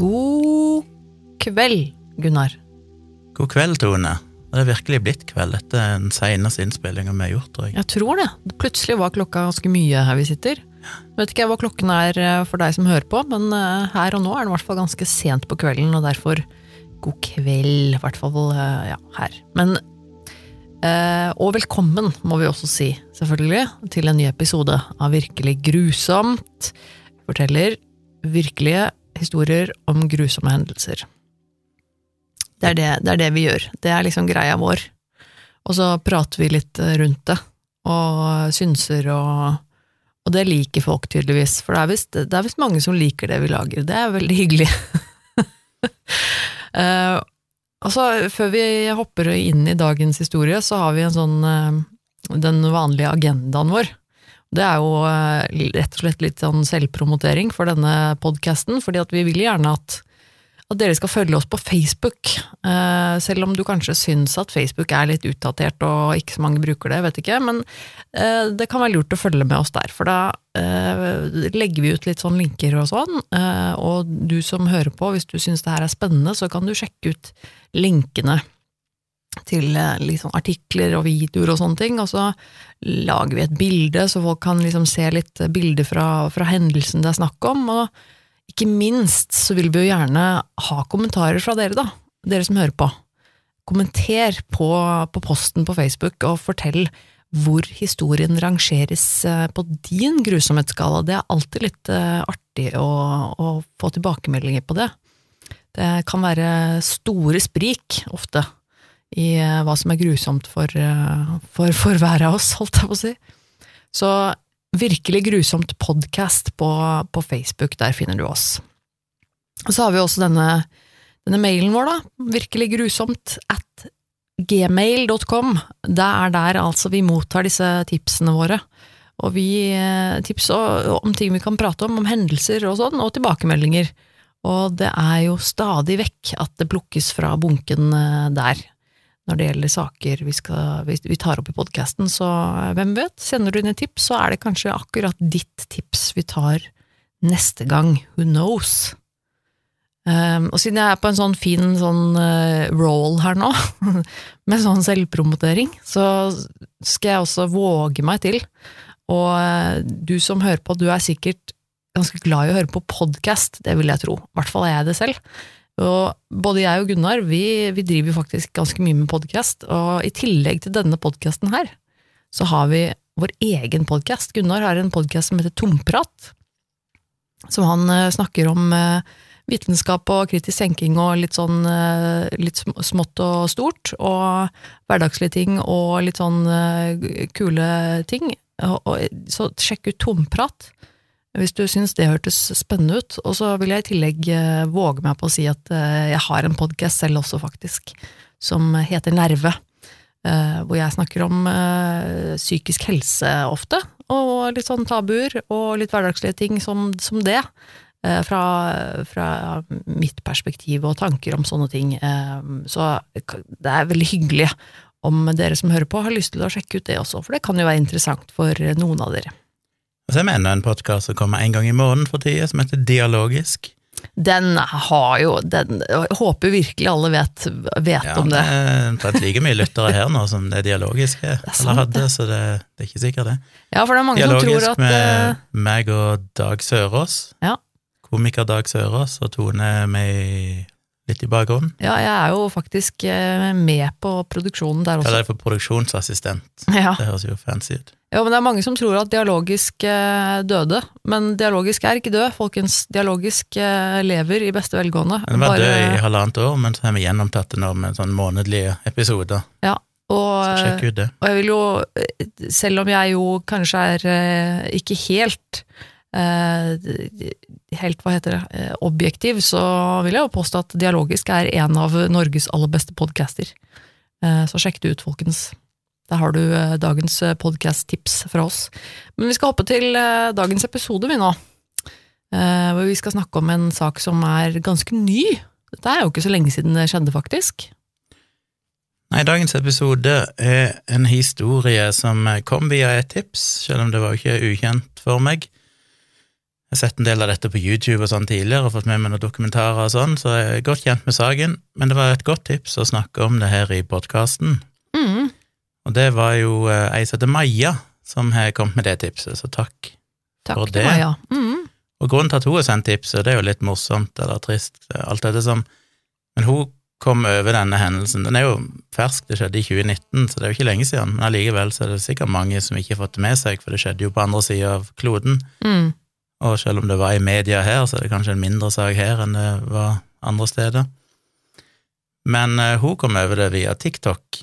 God kveld, Gunnar. God kveld, Tone. Det er virkelig blitt kveld etter den seneste innspillinga vi har gjort, tror jeg. Jeg tror det. Plutselig var klokka ganske mye her vi sitter. Jeg Vet ikke hva klokken er eh, for deg som hører på, men eh, her og nå er det i hvert fall ganske sent på kvelden, og derfor god kveld, i hvert fall eh, ja, her. Men Og velkommen, må vi også si, selvfølgelig, til en ny episode av Virkelig grusomt. Forteller virkelige historier om grusomme hendelser. Det er det, det er det, vi gjør. Det er liksom greia vår. Og så prater vi litt eh, rundt det, og synser og Og det liker folk tydeligvis, for det er visst mange som liker det vi lager. Det er veldig hyggelig. uh, altså, før vi hopper inn i dagens historie, så har vi en sånn uh, den vanlige agendaen vår. Det er jo uh, rett og slett litt sånn selvpromotering for denne podkasten, fordi vi vil gjerne at at dere skal følge oss på Facebook. Uh, selv om du kanskje syns at Facebook er litt utdatert og ikke så mange bruker det, vet ikke, men uh, det kan være lurt å følge med oss der, for da legger vi ut litt sånn linker og sånn, og du som hører på, hvis du syns det her er spennende, så kan du sjekke ut linkene til litt sånn artikler og videoer og sånne ting, og så lager vi et bilde, så folk kan liksom se litt bilder fra, fra hendelsen det er snakk om, og ikke minst så vil vi jo gjerne ha kommentarer fra dere, da. Dere som hører på. Kommenter på, på posten på Facebook, og fortell hvor historien rangeres eh, på din grusomhetsskala. Det er alltid litt uh, artig å, å, få tilbakemeldinger på det. Det kan være store sprik, ofte, i uh, hva som er grusomt for, uh, for, for hver av oss, holdt jeg på å si. Så Virkelig grusomt podkast på, på, Facebook, der finner du oss. Og så har vi også denne, denne mailen vår, da, virkelig grusomt, at gmail.com. Det er der altså vi mottar disse tipsene våre. Og vi tips tipser om ting vi kan prate om, om hendelser og sånn, og tilbakemeldinger. Og det er jo stadig vekk at det plukkes fra bunken eh, der når det gjelder saker vi, skal, vi tar opp i podkasten, så eh, hvem vet, sender du inn et tips, så er det kanskje akkurat ditt tips vi tar neste gang, who knows? Um, og siden jeg er på en sånn fin sånn uh, roll her nå, med sånn selvpromotering, så skal jeg også våge meg til. Og uh, du som hører på, du er sikkert ganske glad i å høre på podkast, det vil jeg tro. I hvert fall er jeg det selv. Og både jeg og Gunnar vi, vi driver faktisk ganske mye med podkast, og i tillegg til denne podkasten her, så har vi vår egen podkast. Gunnar har en podkast som heter Tomprat, som han uh, snakker om uh, vitenskap og kritisk tenking og litt sånn uh, litt smått og stort, og hverdagslige ting og litt sånn kule ting. Så sjekk ut Tomprat hvis du syns det hørtes spennende ut. Og så vil jeg i tillegg eh, våge meg på å si at eh, jeg har en podkast selv også, faktisk, som heter Nerve. Eh, hvor jeg snakker om psykisk helse ofte, og litt sånn tabuer, og litt hverdagslige ting som, som det. Fra, fra, mitt perspektiv og tanker om sånne ting. Så det er veldig hyggelig om dere som hører på, har lyst til å sjekke ut det også, for det kan jo være interessant for noen av dere. Og så er vi enda en podkast som kommer en gang i måneden for tida, som heter Dialogisk. Den har jo den, Jeg håper virkelig alle vet, vet ja, om det. Ja, det er omtrent like mye lyttere her nå som det dialogiske det eller hadde, så det, det, er ikke sikkert, det. Ja, for det er mange dialogisk som tror at Dialogisk med uh, meg og Dag Sørås. Ja. Komiker Dag Sørås, og Tone med litt i bakgrunnen. Ja, jeg er jo faktisk eh, med på produksjonen der også. Kaller det for produksjonsassistent. Ja. Det høres jo fancy ut. Ja, men det er mange som tror at dialogisk eh, døde, men dialogisk er ikke død, folkens. Dialogisk eh, lever i beste velgående. Den var Bare... død i halvannet år, men så har vi gjennomtatt det nå med sånn månedlige episoder. Ja, og. Og jeg vil jo, selv om jeg jo kanskje er ikke helt helt, hva heter det, objektiv, så vil jeg jo påstå at Dialogisk er en av Norges aller beste podcaster. Så sjekk det ut, folkens. Der har du eh, dagens eh, podkast-tips fra oss. Men vi skal hoppe til eh, dagens episode, vi nå. Hvor vi skal snakke om en sak som er ganske ny. Dette er jo ikke så lenge siden det skjedde, faktisk. Nei, dagens episode er en historie som kom via et tips, selv om det var ikke ukjent for meg. Jeg har sett en del av dette på YouTube og sånn tidligere, og fått med meg noen dokumentarer og sånn, så jeg er godt kjent med saken, men det var et godt tips å snakke om det her i podkasten. Mm. Og det var jo eh, ei som heter Maja, som har kommet med det tipset, så takk. Takk For det- Maja. Mm. Og grunnen til at hun har sendt tipset, det er jo litt morsomt eller trist, alt dette som Men hun kom over denne hendelsen. Den er jo fersk, det skjedde i 2019, så det er jo ikke lenge siden, men allikevel så er det sikkert mange som ikke har fått det med seg, for det skjedde jo på andre sida av kloden. Mm. Og selv om det var i media her, så er det kanskje en mindre sak her enn det var andre steder. Men eh, hun kom over det via TikTok,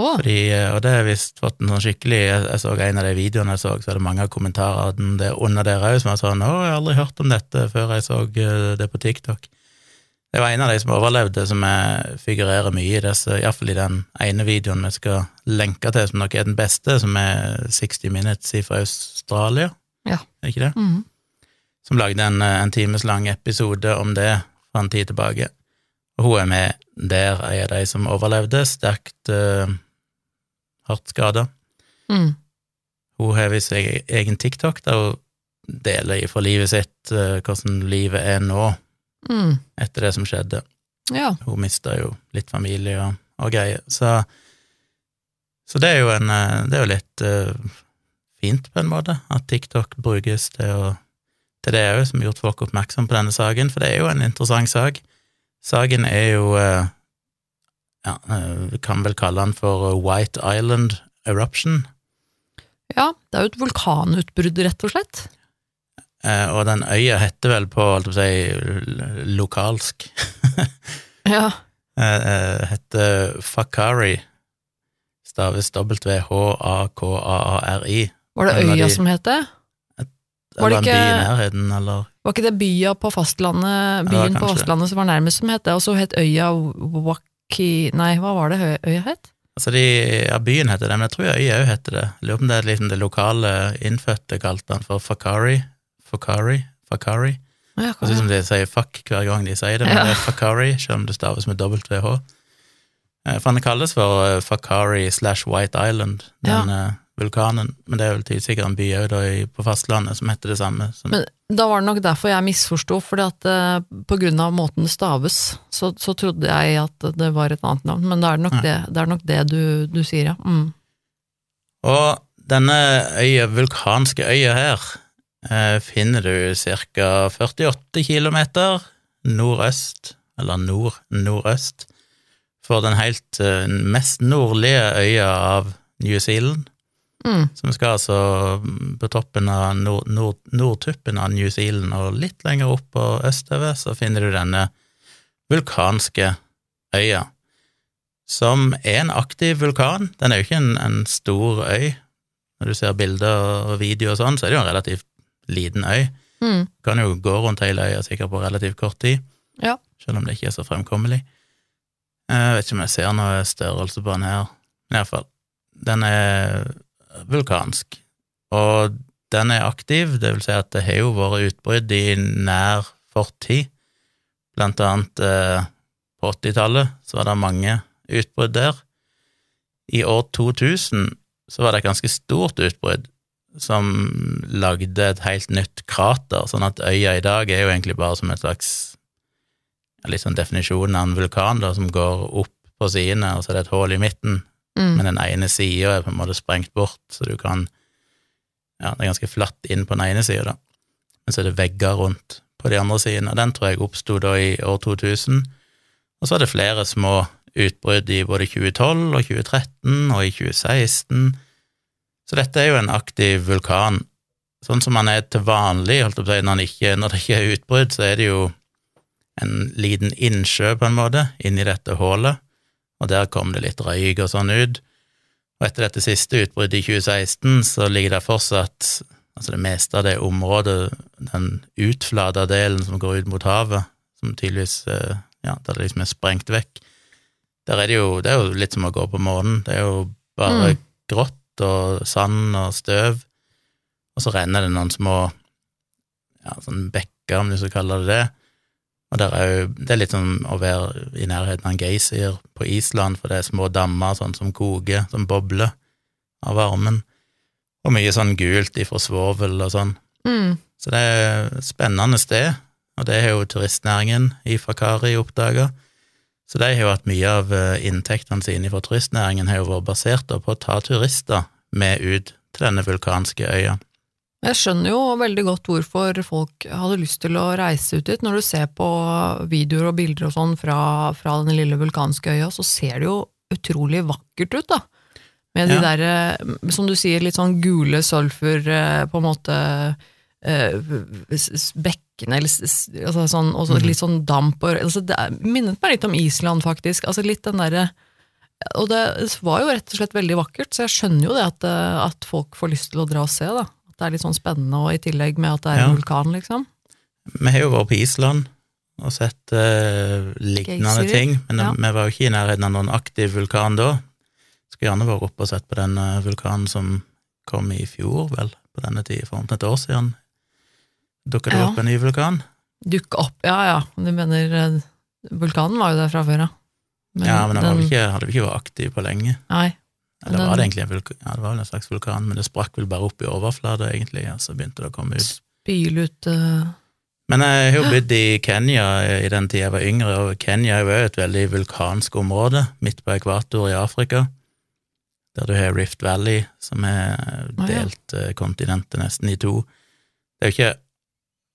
Oh. fordi, eh, og det har visst fått en sånn skikkelig Jeg, jeg så en av de videoene jeg så, så er det mange av kommentarene der under der òg som er sånn 'Å, jeg har aldri hørt om dette før jeg så eh, det på TikTok'. Det var en av de som overlevde, som jeg figurerer mye i disse, iallfall i den ene videoen vi skal lenke til, som nok er den beste, som er 60 Minutes fra Australia, Ja. er ikke det? mm. som lagde en, eh, en times lang episode om det for en tid tilbake. Og hun er med der, er de som overlevde, sterkt uh, hardt skada. Mm. Hun har visst egen egen TikTok der hun deler fra livet sitt uh, hvordan livet er nå Mm. etter det som skjedde. Ja. Hun mista jo litt familie og, og greier. Så, så det er jo en Det er jo litt eh, fint, på en måte, at TikTok brukes til, å, til det òg, som har gjort folk oppmerksom på denne saken, for det er jo en interessant sak. Saken er jo eh, Ja, eh, vi kan vel kalle den for White Island Eruption. ja, det er jo et vulkanutbrudd, rett og slett. Eh, og den øya heter vel på, holdt på å si, lokalsk Ja. eh, eh, Heter Fakari. Staves W-H-A-K-A-A-R-I. Var det En øya de- som het det? Var det en by i ikke- nærheten, eller Var ikke det bya på fastlandet, Ja, byen på kanskje. fastlandet som var nærmest som het det, og så het øya Waki... Nei, hva var det øya het? Altså, de, ja, byen heter det, men jeg tror øya òg heter det. Jeg lurer på om det er liksom det lokale innfødte kalte den for Fakari. Fakari? Fakari? Ja, Det som de sier fuck hver gang de sier det, men Ja. det er Fakari, selv om det staves med WH. Eh, For han kalles for eh, Fakari slash White Island, den eh, vulkanen. Men det er vel sikkert en by òg på fastlandet som heter det samme. Men da var det nok derfor jeg misforsto, fordi at eh, på grunn av måten det staves, så, så trodde jeg at det var et annet navn, men det er nok Ja. det, det, er nok det du, du sier, ja. Mm. Og denne øya, vulkanske øya her uh, finner du ca. 48 kilometer nordøst, eller nord-nordøst, for den helt uh, mest nordlige øya av New Zealand. Mm. Så vi skal altså på toppen av nord, nord, nordtuppen av New Zealand, og litt lenger opp på østover så finner du denne vulkanske øya, som er en aktiv vulkan. Den er jo ikke en, en stor øy. Når du ser bilder og video og sånn, så er det jo en relativt liten øy. Mm. Du kan jo gå rundt hele øya sikkert på relativt kort tid, Ja. selv om det ikke er så fremkommelig. Jeg vet ikke om jeg ser noe størrelse på den her, men iallfall. Den er vulkansk, og den er aktiv, det vil si at det har jo vært utbrudd i nær fortid. Blant annet eh, på 80-tallet så var det mange utbrudd der. I år 2000 så var det et ganske stort utbrudd som lagde et helt nytt krater, sånn at øya i dag er jo egentlig bare som et slags litt sånn definisjon av en vulkan da, som går opp på sidene, og så er det et hull i midten, Mm. men den ene sida er på en måte sprengt bort, så du kan Ja, det er ganske flatt inn på den ene sida, da, men så er det vegger rundt på de andre sidene, den tror jeg oppsto da i år 2000, og så er det flere små utbrudd i både 2012 og 2013 og i 2016, så dette er jo en aktiv vulkan. Sånn som han er til vanlig, holdt på å si, når, ikke, når det ikke er utbrudd, så er det jo en liten innsjø, på en måte, inni dette hullet, og der kom det litt røyk og sånn ut. Og etter dette siste utbruddet i 2016, så ligger det fortsatt altså det meste av det området, den utflata delen som går ut mot havet, som tydeligvis eh, ja, der det liksom er sprengt vekk, der er det jo Det er jo litt som å gå på månen. Det er jo bare Mm. grått og sand og støv, og så renner det noen små ja, sånn bekker, om du skal kalle det det. Og der er jo, det er litt som å være i nærheten av en geysir på Island, for det er små dammer sånn som koker, som bobler av varmen, og mye sånn gult ifra svovel og sånn. Mm. Så det er et spennende sted, og det har jo turistnæringen i Fakari oppdaga. Så de har jo hatt mye av eh, inntektene sine fra turistnæringen har jo vært basert på å ta turister med ut til denne vulkanske øya. Jeg skjønner jo veldig godt hvorfor folk hadde lyst til å reise ut dit. Når du ser på videoer og bilder og sånn fra, fra den lille vulkanske øya, så ser det jo utrolig vakkert ut, da. Med de Ja. der, eh, som du sier, litt sånn gule sulfur, eh, på en måte eh, bekkene, eller altså sånn, også Mhm. litt sånn damp og altså Det minnet meg litt om Island, faktisk. Altså litt den derre Og det var jo rett og slett veldig vakkert, så jeg skjønner jo det at, at folk får lyst til å dra og se, da. Det er litt sånn spennende, og i tillegg med at det er en vulkan, liksom. Vi har jo vært på Island og sett uh, lignende Geysirer, ting, men ja. vi var jo ikke i nærheten av noen aktiv vulkan da. Skulle gjerne vært oppe og sett på den eh, vulkanen som kom i fjor, vel, på denne tid, for omtrent et år siden. Dukka det Ja. opp en ny vulkan? Dukka opp, ja ja. Du mener eh, Vulkanen var jo der fra før, ja. ja, men den den- ikke, hadde vi ikke vært aktiv på lenge. Nei. Eller Den- var det egentlig en vulkan? Ja, det var vel en slags vulkan, men det sprakk vel bare opp i overflata, egentlig, og så begynte det å komme ut. Spyle ut uh... Men jeg har jo bodd i Kenya i den tida jeg var yngre, og Kenya er jo et veldig vulkansk område, midt på ekvator i Afrika, der du har Rift Valley, som er delt delt ja. kontinentet nesten i to. Det er jo ikke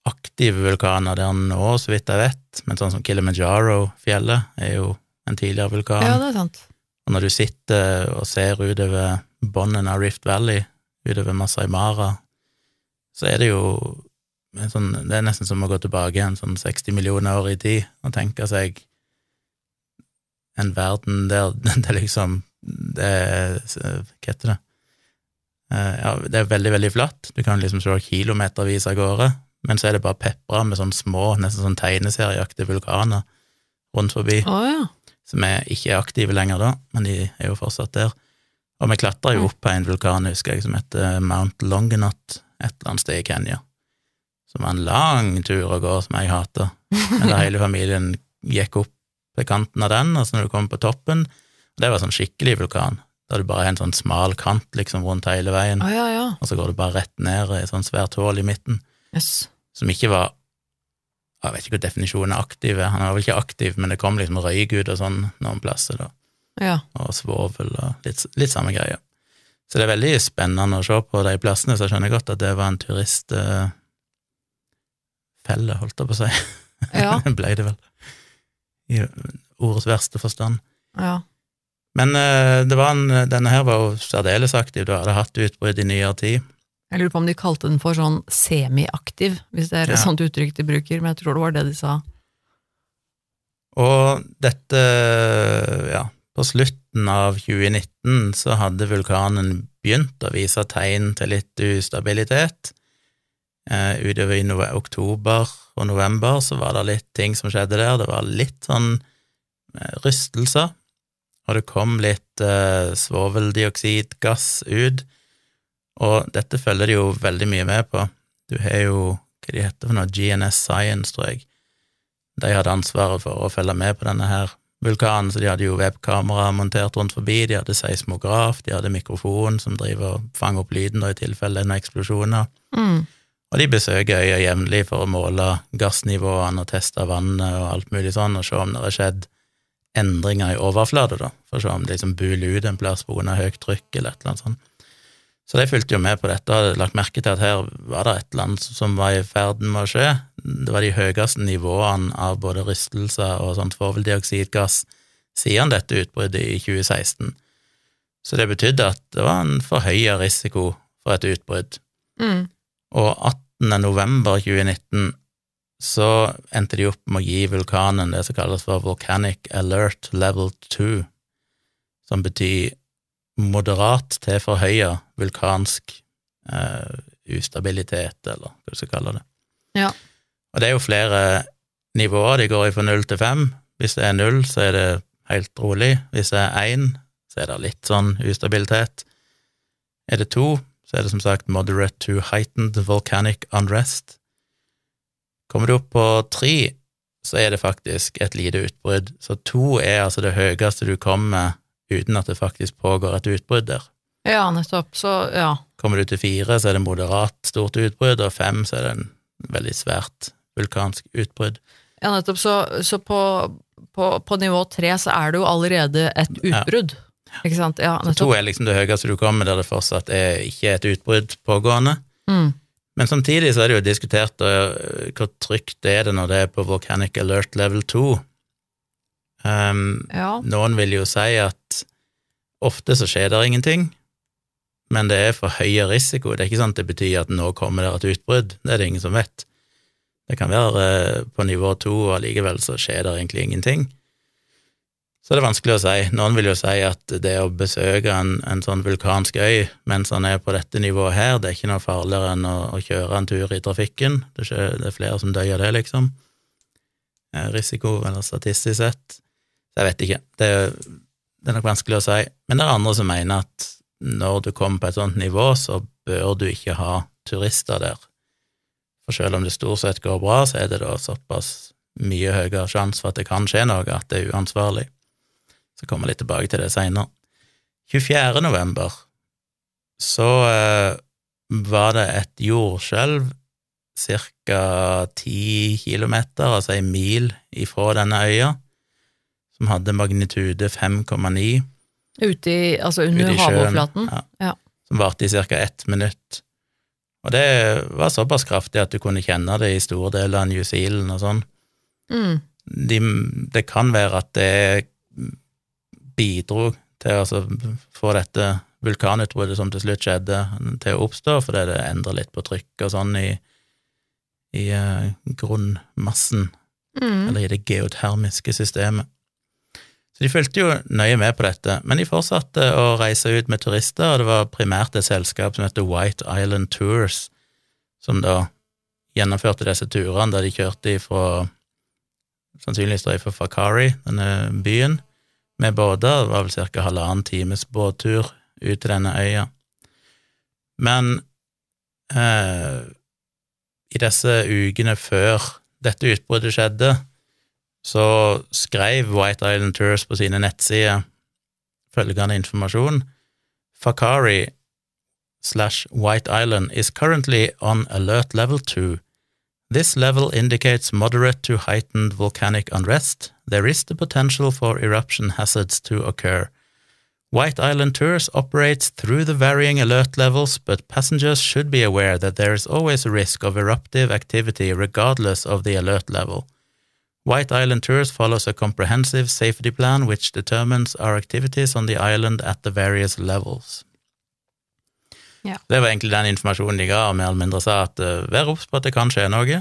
aktive vulkaner der nå, så vidt jeg vet, men sånn som Kilimanjaro-fjellet er jo en tidligere vulkan. Ja, det er sant. Og når du sitter og ser utover bunnen av Rift Valley, utover Masai Mara, så er det jo sånn, Det er nesten som å gå tilbake igjen sånn 60 millioner år i tid og tenke seg en verden der det liksom det er, Hva heter det? Eh, Ja, det er veldig, veldig flatt. Du kan liksom se kilometervis av gårde, men så er det bare pepra med sånne små, nesten sånn tegneserieaktige vulkaner rundt forbi Oh, ja. Som er ikke er aktive lenger da, men de er jo fortsatt der. Og vi klatra jo opp på en vulkan, husker jeg, som heter Mount Longinot, et eller annet sted i Kenya. Som var en lang tur å gå, som jeg hater. Men da hele familien gikk opp ved kanten av den, altså når du kom på toppen Det var sånn skikkelig vulkan, der du bare har en sånn smal kant liksom rundt hele veien, Å ja, ja. og så går du bare rett ned i et sånt svært hull i midten, yes. som ikke var Jeg vet ikke hva definisjonen er aktiv han var vel ikke aktiv, men det kom liksom røyk ut og sånn noen plasser, da Ja. og svovel og litt, litt samme greie. Så det er veldig spennende å se på de plassene, så jeg skjønner godt at det var en turistfelle, holdt jeg på å si. Ja. Ble det vel, i ordets verste forstand. ja. Men eh, det var en, denne her var jo særdeles aktiv, du hadde hatt utbrudd i nyere tid. Jeg lurer på om de kalte den for sånn semiaktiv, hvis det er et Ja. sånt uttrykk de bruker, men jeg tror det var det de sa. Og dette, ja, på slutten av 2019 så hadde vulkanen begynt å vise tegn til litt ustabilitet. Eh, utover i oktober og november så var det litt ting som skjedde der. Det var litt sånn eh, rystelser, og det kom litt eh, svoveldioksidgass ut. Og dette følger de jo veldig mye med på. Du har jo hva de heter for noe, GNS Science, tror jeg. De hadde ansvaret for å følge med på denne her vulkanen, så de hadde jo webkamera montert rundt forbi, de hadde seismograf, de hadde mikrofon som driver og fanger opp lyden da i tilfelle noen eksplosjoner. Mm. Og de besøker øya jevnlig for å måle gassnivåene og teste vannet og alt mulig sånn, og se om det har skjedd endringer i overflata, da, for å se om det liksom buler ut en plass av høyt trykk eller et eller annet sånt. Så de fulgte jo med på dette og hadde lagt merke til at her var det et eller annet som var i ferd med å skje. Det var de høyeste nivåene av både rystelser og sånt svoveldioksidgass siden dette utbruddet i 2016. Så det betydde at det var en forhøya risiko for et utbrudd. Mm. Og 18. november 2019 så endte de opp med å gi vulkanen det som kalles for Volcanic Alert Level 2, som betyr moderat til forhøya vulkansk eh, ustabilitet, eller hva du skal kalle det. Ja. Og det er jo flere nivåer, de går fra null til fem. Hvis det er null, så er det helt rolig. Hvis det er én, så er det litt sånn ustabilitet. Er det to, så er det som sagt moderate to heightened volcanic unrest. Kommer du opp på tre, så er det faktisk et lite utbrudd. Så to er altså det høyeste du kommer uten at det faktisk pågår et utbrudd der. Ja, nettopp. Så ja. Kommer du til fire, så er det moderat stort utbrudd, og fem, så er det en veldig svært vulkansk utbrudd. Ja, nettopp. Så, så på, på, på nivå tre så er det jo allerede et utbrudd. Ikke sant? Ja, Så to er liksom det høyeste du kommer, der det fortsatt er ikke et utbrudd pågående. Mm. Men samtidig så er det jo diskutert uh, hvor trygt det er det når det er på Volcanic Alert level 2. Um, Ja. Noen vil jo si at ofte så skjer det ingenting, men det er for høye risiko. Det er ikke sånn at det betyr at nå kommer det et utbrudd, det er det ingen som vet. Det kan være eh, på nivå to, og allikevel så skjer det egentlig ingenting. Så det er vanskelig å si. Noen vil jo si at det å besøke en, en sånn vulkansk øy mens han er på dette nivået her, det er ikke noe farligere enn å, å kjøre en tur i trafikken. Det er flere som dør av det, liksom. Eh, Risiko, eller statistisk sett. Så jeg vet ikke. Det, det er nok vanskelig å si. Men det er andre som mener at når du kommer på et sånt nivå, så bør du ikke ha turister der. For selv om det stort sett går bra, så er det da såpass mye høyere sjanse for at det kan skje noe, at det er uansvarlig. Så kommer jeg litt tilbake til det seinere. 24. november så eh, var det et jordskjelv ca. ti kilometer, altså ei mil ifra denne øya, som hadde magnitude 5,9 Ute i, altså under ute i sjøen. havoverflaten. Ja, Ja. Som varte i ca. ett minutt. Og det var såpass kraftig at du kunne kjenne det i store deler av New Zealand og sånn. Mm. De, det kan være at det bidro til å altså, få dette vulkanutbruddet som til slutt skjedde, til å oppstå, fordi det endrer litt på trykk og sånn i, i uh, grunnmassen, Mm. eller i det geotermiske systemet. Så de fulgte jo nøye med på dette, men de fortsatte å reise ut med turister, og det var primært et selskap som heter White Island Tours, som da gjennomførte disse turene der de kjørte ifra sannsynligvis da fra Fakari, denne byen, med båter. Det var vel ca. halvannen times båttur ut til denne øya. Men eh, i disse ukene før dette utbruddet skjedde, så skrev White Island Tours på sine nettsider følgende informasjon. Fakari slash White Island is currently on alert level 2. This level indicates moderate to heightened volcanic unrest. There is the potential for eruption hazards to occur. White Island Tours operates through the varying alert levels, but passengers should be aware that there is always a risk of eruptive activity regardless of the alert level. White Island Tours follows a comprehensive safety plan which determines our activities on the island at the various levels. Ja. Det var egentlig den informasjonen de ga, og mer eller mindre sa at uh, vær obs på at det kan skje noe.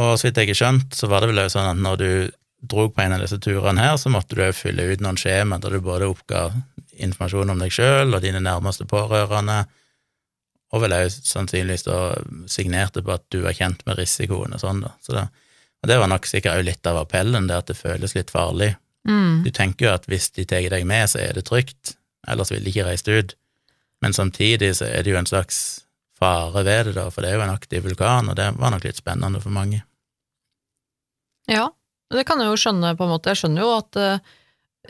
Og så vidt jeg har skjønt, så var det vel også sånn at når du drog på en av disse turene her, så måtte du fylle ut noen skjema der du både oppga informasjon om deg sjøl og dine nærmeste pårørende, og vel òg sannsynligvis da signerte på at du var kjent med risikoen og sånn, da. Så det, og det var nok sikkert òg litt av appellen, det at det føles litt farlig. Mm. Du tenker jo at hvis de tar deg med, så er det trygt, ellers ville de ikke reist ut. Men samtidig så er det jo en slags fare ved det, da, for det er jo en aktiv vulkan, og det var nok litt spennende for mange. Ja, det kan jeg jo skjønne på en måte. Jeg skjønner jo at eh,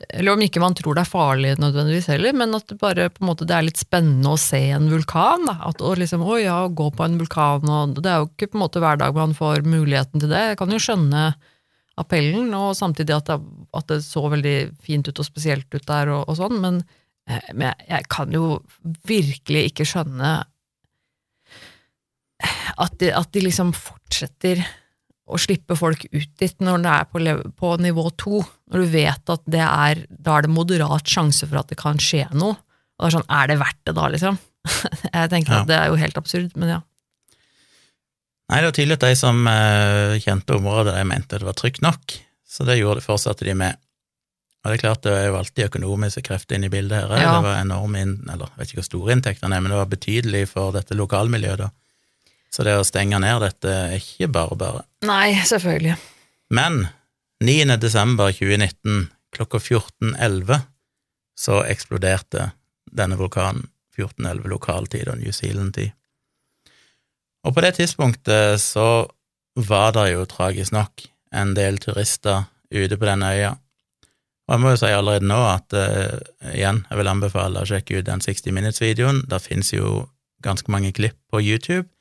Eller om ikke man tror det er farlig nødvendigvis heller, men at det bare på en måte det er litt spennende å se en vulkan. Da. At, å liksom, å ja, gå på en vulkan, og det er jo ikke på en måte hver dag man får muligheten til det. Jeg kan jo skjønne appellen, og samtidig at det, at det så veldig fint ut og spesielt ut der, og, og sånn, men, eh, men jeg, jeg kan jo virkelig ikke skjønne at de, at de liksom fortsetter å slippe folk ut dit når det er på, på nivå to, når du vet at det er, da er det moderat sjanse for at det kan skje noe. Og det er sånn, er det verdt det da, liksom? Jeg tenker Ja. at det er jo helt absurd, men ja. Nei, det var tydelig at de som eh, kjente området, de mente det var trygt nok, så det gjorde det fortsatte de med. Og det er klart, det er jo alltid økonomiske krefter inne i bildet her. eh. Ja. Det var enorm inn, eller jeg vet ikke hvor store inntektene er, men det var betydelig for dette lokalmiljøet, da. Så det å stenge ned dette er ikke bare bare. Nei, selvfølgelig. Men 9. desember 2019 klokka 14.11 så eksploderte denne vulkanen. 14.11 lokaltid og New Zealand-tid. Og på det tidspunktet så var det jo tragisk nok en del turister ute på denne øya. Og jeg må jo si allerede nå at uh, igjen, jeg vil anbefale å sjekke ut den 60 Minutes-videoen. Der finnes jo ganske mange klipp på YouTube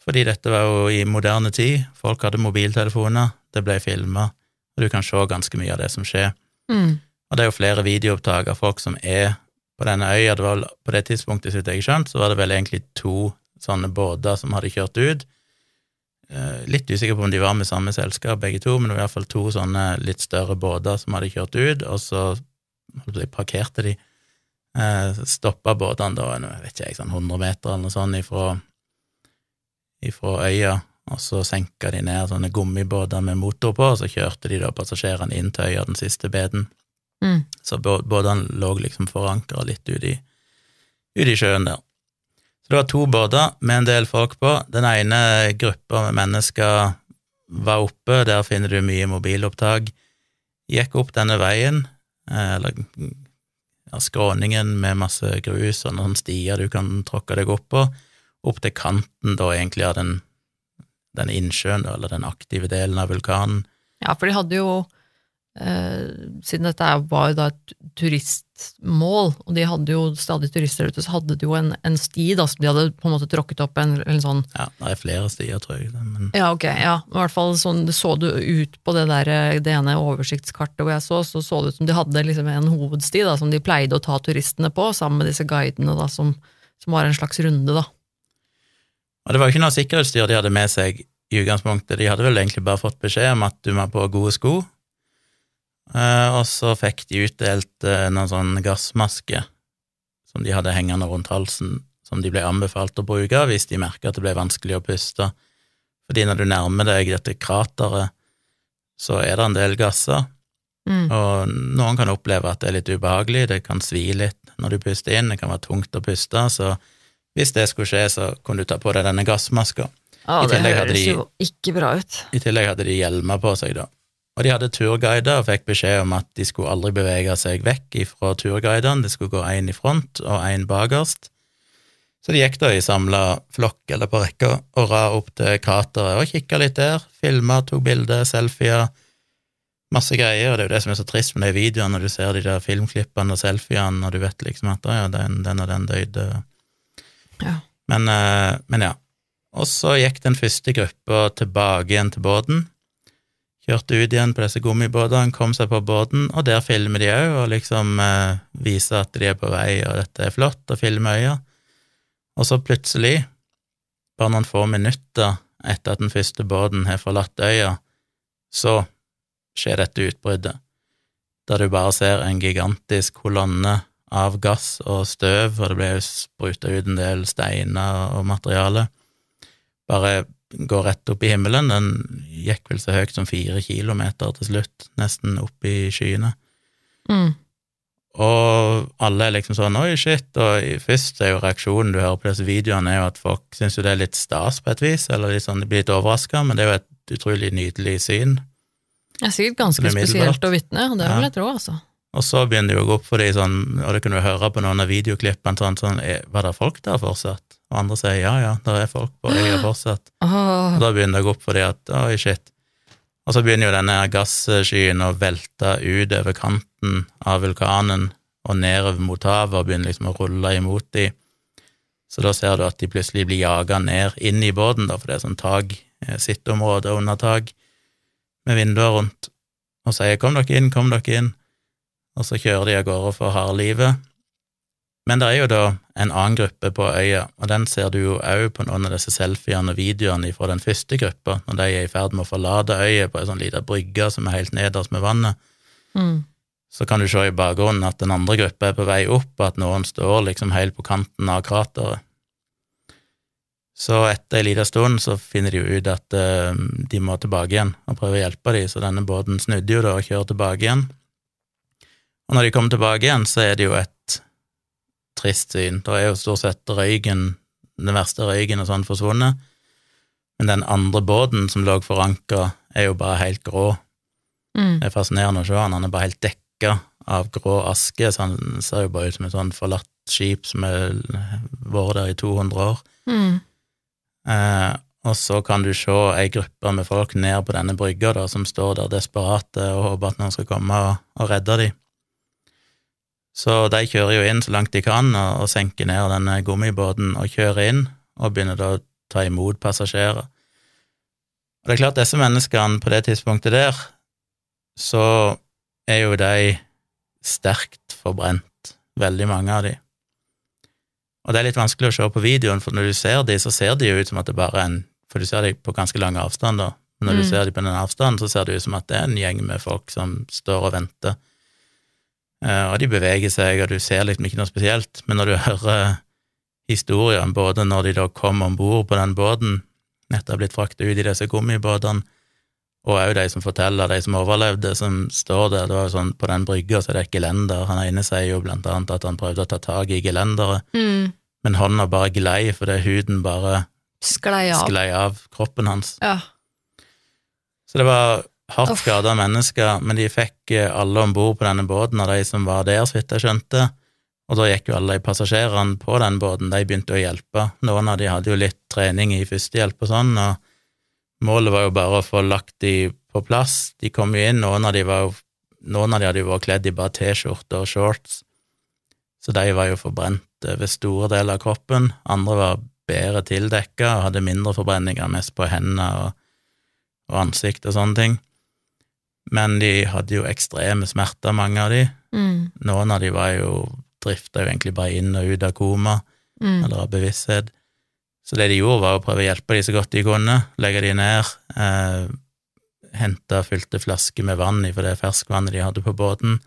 Fordi dette var jo i moderne tid, folk hadde mobiltelefoner, det ble filma, og du kan se ganske mye av det som skjer. Mm. Og det er jo flere videoopptak av folk som er på denne øya. Det var på det tidspunktet, så jeg skjønt, så var det vel egentlig to sånne båter som hadde kjørt ut. Eh, Litt usikker på om de var med samme selskap, begge to, men det var i hvert fall to sånne litt større båter som hadde kjørt ut, og så parkerte de. Eh, Stoppa båtene da, jeg vet ikke jeg, sånn 100 meter eller noe sånt ifra, ifra øya, og så senka de ned sånne gummibåter med motor på, og så kjørte de da passasjerene inn til øya den siste beden. Mm. Så bå- båtene lå liksom forankra litt ute ut i sjøen der. Så det var to båter med en del folk på. Den ene gruppa med mennesker var oppe, der finner du mye mobilopptak. Gikk opp denne veien, eh, eller ja, skråningen med masse grus og noen stier du kan tråkke deg opp på, opp til kanten da egentlig av den, den innsjøen, da, eller den aktive delen av vulkanen. Ja, for de hadde jo eh, Siden dette var jo da et turistmål, og de hadde jo stadig turister ute, så hadde de jo en, en sti da, som de hadde på en måte tråkket opp en, en sånn Ja, det er flere stier, tror jeg, men Ja, ok, ja. I hvert fall sånn, det så det ut på det der, eh, det ene oversiktskartet hvor jeg så, så så det ut som de hadde liksom en hovedsti da, som de pleide å ta turistene på, sammen med disse guidene da, som, som var en slags runde da. Og det var jo ikke noe sikkerhetsstyr de hadde med seg i utgangspunktet, de hadde vel egentlig bare fått beskjed om at du må ha på gode sko, Eh, og så fikk de utdelt eh, noen sånn gassmaske som de hadde hengende rundt halsen, som de ble anbefalt å bruke hvis de merka at det ble vanskelig å puste. Fordi når du nærmer deg dette krateret, så er det en del gasser, Mm. og noen kan oppleve at det er litt ubehagelig, det kan svi litt når du puster inn, det kan være tungt å puste, så hvis det skulle skje, så kunne du ta på deg denne gassmaska. I det høres de- jo ikke bra ut. I tillegg hadde de hjelmer på seg, da. Og de hadde turguider og fikk beskjed om at de skulle aldri bevege seg vekk fra turguidene, det skulle gå én i front og én bakerst. Så de gikk da i samla flokk eller på rekka og ra opp til krateret og kikka litt der, filma, tok bilder, selfier, masse greier, og det er jo det som er så trist med de videoene når du ser de der filmklippene og selfiene, og du vet liksom at ja, den, den og den døde. Men, eh, men ja. Og så gikk den første gruppa tilbake igjen til båten. Kjørte ut igjen på disse gummibåtene, kom seg på båten, og der filmer de òg, og liksom eh, viser at de er på vei, og dette er flott, og filmer øya. Og så plutselig, bare noen få minutter etter at den første båten har forlatt øya, så skjer dette utbruddet, der du bare ser en gigantisk kolonne av gass og støv, og det ble spruta ut en del steiner og materiale, bare går rett opp i himmelen. Den gikk vel så høyt som fire kilometer til slutt, nesten opp i skyene. Mm. Og alle er liksom sånn 'oi, shit', og først er jo reaksjonen du hører på disse videoene, er jo at folk syns jo det er litt stas på et vis, eller litt sånn, de blir litt overraska, men det er jo et utrolig nydelig syn. Det er sikkert ganske spesielt å vitne, og det vil jeg tro, altså. Og så begynner det å gå opp for de sånn, og det kunne du høre på noen av videoklippene, sånn, sånn var det folk der fortsatt? Og andre sier ja, ja, der er folk på øya fortsatt. Og da begynner det å gå opp for de at oi, shit. Og så begynner jo denne gasskyen å velte ut over kanten av vulkanen og nedover mot havet og begynner liksom å rulle imot de. Så da ser du at de plutselig blir jaga ned inn i båten, da, for det er sånn tak, eh, sitteområde under tak, med vinduer rundt, og sier 'kom dere inn, kom dere inn', og så kjører de av gårde for harde livet. Men det er jo da en annen gruppe på øya, og den ser du jo òg på noen av disse selfiene og videoene fra den første gruppa, når de er i ferd med å forlate øya på ei sånn lita brygge som er helt nederst med vannet. mm. Så kan du se i bakgrunnen at den andre gruppa er på vei opp, og at noen står liksom helt på kanten av krateret. Så etter ei lita stund så finner de jo ut at eh, de må tilbake igjen og prøve å hjelpe dem, så denne båten snudde jo da og kjører tilbake igjen. Og når de kommer tilbake igjen, så er det jo et trist syn. Da er jo stort sett røyken, den verste røyken og sånn forsvunnet, men den andre båten som lå forankra, er jo bare helt grå. Mm. Det er fascinerende å se han, han er bare helt dekka av grå aske, så han ser jo bare ut som et sånn forlatt skip som har vært der i 200 år. Mm. Eh, og så kan du se ei gruppe med folk ned på denne brygga, da, som står der desperate og håper at noen skal komme og, og redde dem. Så de kjører jo inn så langt de kan og, og senker ned denne gummibåten og kjører inn, og begynner da å ta imot passasjerer. Og det er klart, disse menneskene på det tidspunktet der, så er jo de sterkt forbrent, veldig mange av de. Og det er litt vanskelig å se på videoen, for når du ser de, så ser de jo ut som at det bare er en For du ser de på ganske lang avstand, da. Men når mm. du ser de på den avstanden, så ser det ut som at det er en gjeng med folk som står og venter. Eh, og de beveger seg, og du ser liksom ikke noe spesielt. Men når du hører historien, både når de da kom om bord på den båten, nettopp blitt frakta ut i disse gummibåtene, og òg de som forteller, de som overlevde, som står der. Det var jo sånn, På den brygga så er det et gelender. Han ene sier jo blant annet at han prøvde å ta tak i gelenderet, mm. men hånda bare glei fordi huden bare sklei av. sklei av kroppen hans. Ja. Så det var hardt skada mennesker, men de fikk eh, alle om bord på denne båten, av de som var der, så vidt jeg skjønte. Og da gikk jo alle de passasjerene på den båten, de begynte å hjelpe. Noen av de hadde jo litt trening i førstehjelp og sånn, og Målet var jo bare å få lagt de på plass. De kom jo inn, noen av de, var jo, noen av de hadde jo vært kledd i bare T-skjorte og shorts, så de var jo forbrent ved store deler av kroppen. Andre var bedre tildekka og hadde mindre forbrenninger, mest på hendene og, og ansikt og sånne ting. Men de hadde jo ekstreme smerter, mange av de. Mm. Noen av de var jo drifta jo egentlig bare inn og ut av koma, mm. eller av bevissthet. Så det de gjorde, var å prøve å hjelpe de så godt de kunne, legge de ned, eh, hente fylte flasker med vann i for det ferskvannet de hadde på båten,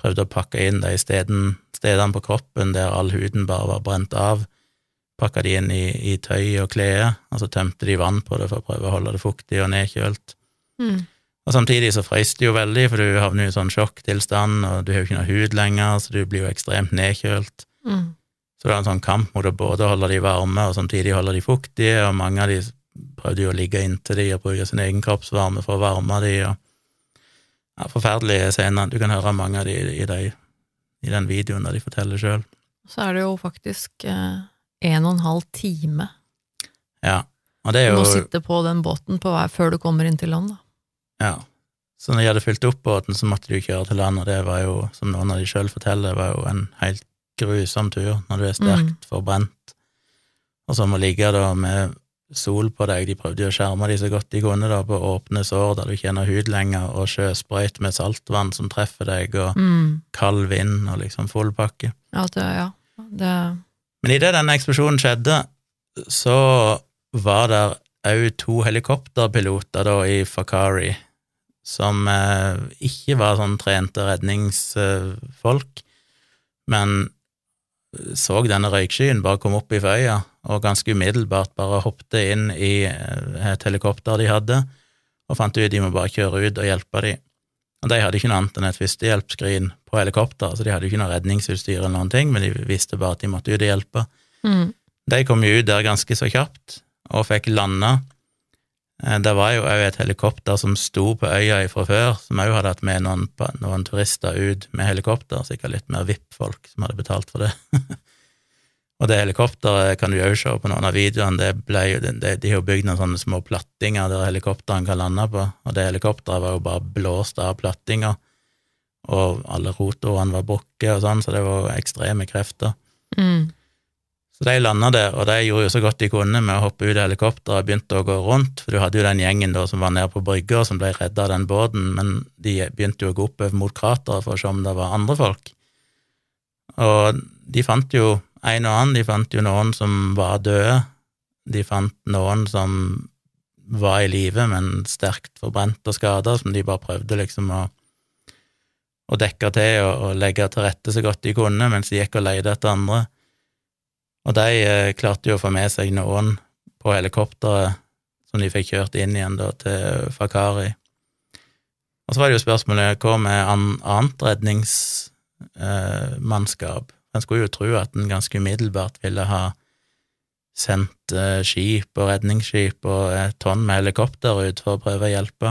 prøvde å pakke inn de stedene, stedene på kroppen der all huden bare var brent av, pakka de inn i, i tøy og klær, og så tømte de vann på det for å prøve å holde det fuktig og nedkjølt. Mm. Og Samtidig så frøs det jo veldig, for du havner i sånn sjokktilstand, og du har jo ikke noe hud lenger, så du blir jo ekstremt nedkjølt. Mm. Så det er en sånn kamp mot å både holde de varme og samtidig holde de fuktige, og mange av de prøvde jo å ligge inntil de og bruke sin egen kroppsvarme for å varme de, og ja, forferdelige scener. Du kan høre mange av de i, de, i den videoen der de forteller sjøl. Så er det jo faktisk eh, en og en halv time ja, og det er jo... Du må sitte på den båten på vei før du kommer inn til land, da. Ja. Så når de hadde fylt opp båten, så måtte de kjøre til land, og det var jo, som noen av de sjøl forteller, var jo en helt grusom tur når du er sterkt mm. forbrent, og så må ligge da med sol på deg. De prøvde jo å skjerme de så godt de kunne da på åpne sår der du ikke har hud lenger, og sjøsprøyt med saltvann som treffer deg, og mm. kald vind og liksom full pakke. Ja, det, ja. Det... Men idet denne eksplosjonen skjedde, så var der òg to helikopterpiloter da i Fakari som eh, ikke var sånn trente redningsfolk, men så denne røykskyen bare komme opp i føya, og ganske umiddelbart bare hoppte inn i eh, et helikopter de hadde, og fant ut de må bare kjøre ut og hjelpe de. Og De hadde ikke noe annet enn et førstehjelpsskrin på helikopter, så de hadde ikke noe redningsutstyr eller noen ting, men de visste bare at de måtte ut og hjelpe. Mm. De kom jo ut der ganske så kjapt, og fikk landa det var jo òg et helikopter som sto på øya fra før, som òg hadde hatt med noen, noen, turister ut med helikopter, sikkert litt mer VIP-folk som hadde betalt for det. og det helikopteret kan du òg se på noen av videoene, det ble jo, det, de har jo bygd noen sånne små plattinger der helikopterne kan lande på, og det helikopteret var jo bare blåst av plattinger, og alle rotorene var brukket og sånn, så det var ekstreme krefter. Mm. Så de landa der, og de gjorde jo så godt de kunne med å hoppe ut av helikopteret og begynte å gå rundt, for du hadde jo den gjengen da som var nede på brygga, som ble redda av den båten, men de begynte jo å gå oppover mot krateret for å se om det var andre folk. Og de fant jo en og annen, de fant jo noen som var døde, de fant noen som var i live, men sterkt forbrent og skada, som de bare prøvde liksom å, å dekke til og, og legge til rette så godt de kunne, mens de gikk og leide etter andre. Og de eh, klarte jo å få med seg noen på helikopteret som de fikk kjørt inn igjen da til Fakari. Og så var det jo spørsmålet hva med annet redningsmannskap? Eh, en skulle jo tro at en ganske umiddelbart ville ha sendt eh, skip og redningsskip og et tonn med helikopter ut for å prøve å hjelpe.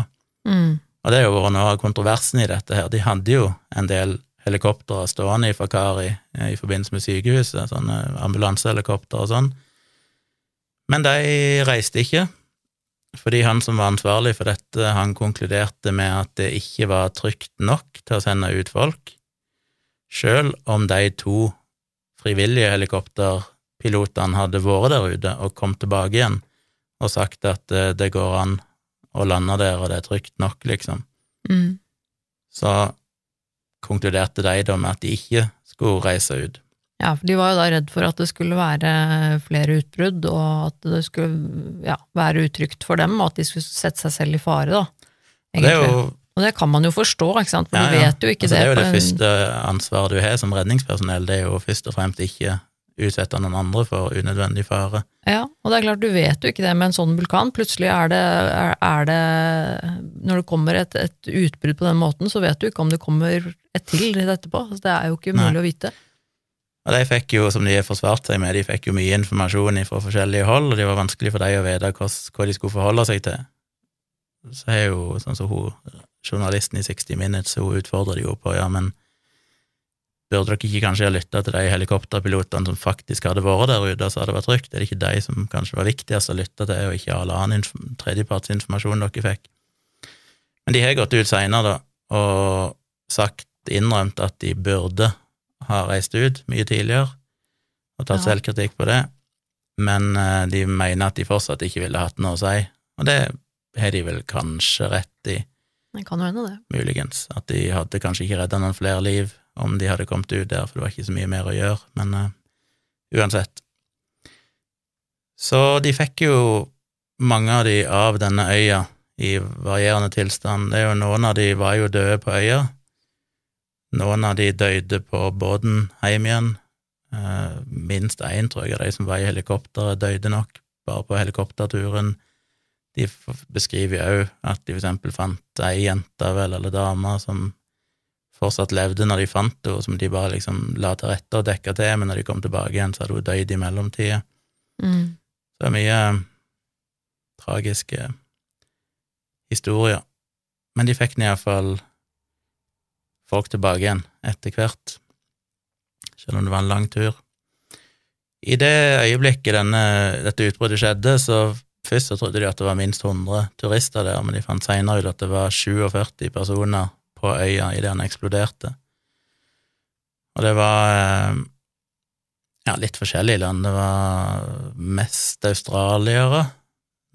Mm. Og det har jo vært noe av kontroversen i dette her. De hadde jo en del helikoptre stående i Fakari eh, i forbindelse med sykehuset, sånne ambulansehelikoptre og sånn. Men de reiste ikke, fordi han som var ansvarlig for dette, han konkluderte med at det ikke var trygt nok til å sende ut folk, sjøl om de to frivillige helikopterpilotene hadde vært der ute og kom tilbake igjen og sagt at eh, det går an å lande der, og det er trygt nok, liksom. Mm. Så konkluderte de da med at de ikke skulle reise ut. Ja, for de var jo da redd for at det skulle være flere utbrudd, og at det skulle ja, være utrygt for dem, og at de skulle sette seg selv i fare, da. Og det er jo Og det kan man jo forstå, ikke sant, for Ja, de du vet jo ikke altså, det er jo det første ansvaret du har som redningspersonell, det er jo først og fremst ikke utsette noen andre for unødvendig fare. Ja, og det er klart, du vet jo ikke det med en sånn vulkan. Plutselig er det, er, er det Når det kommer et, et utbrudd på den måten, så vet du ikke om det kommer et til etterpå. Så det er jo ikke Nei. mulig å vite. Og de fikk jo, som de har forsvart seg med, de fikk jo mye informasjon fra forskjellige hold, og det var vanskelig for dem å vite hva, hva de skulle forholde seg til. Så er jo sånn som hun, journalisten i 60 Minutes, hun utfordrer de jo på, ja, men burde dere ikke kanskje ha lytta til de helikopterpilotene som faktisk hadde vært der ute, så hadde det vært trygt? Er det ikke de som kanskje var viktigst å lytte til, og ikke all annen tredjepartsinformasjon dere fikk? Men de har gått ut seinere, da, og sagt, innrømt at de burde ha reist ut mye tidligere, og tatt Ja. selvkritikk på det, men eh, de mener at de fortsatt ikke ville hatt noe å si, og det har de vel kanskje rett i, Det kan hende, det. muligens, at de hadde kanskje ikke redda noen flere liv om de hadde kommet ut der, for det var ikke så mye mer å gjøre, men uh, uansett. Så de fikk jo mange av de av denne øya i varierende tilstand. Det er jo Noen av de var jo døde på øya, noen av de døde på båten hjem igjen. Uh, minst én, tror jeg, av de som var i helikopteret, døde nok bare på helikopterturen. De beskriver jo òg at de for eksempel fant ei jente, vel, eller dame, som fortsatt levde når de fant henne, som de bare liksom la til rette og dekka til, men når de kom tilbake igjen, så hadde hun dødd i mellomtida. Mm. Så det er mye tragiske historier. Men de fikk iallfall folk tilbake igjen etter hvert, selv om det var en lang tur. I det øyeblikket denne, dette utbruddet skjedde, så først så trodde de at det var minst 100 turister der, men de fant seinere ut at det var 47 personer på øya idet han eksploderte. Og det var eh, ja, litt forskjellige land. Det var mest australiere,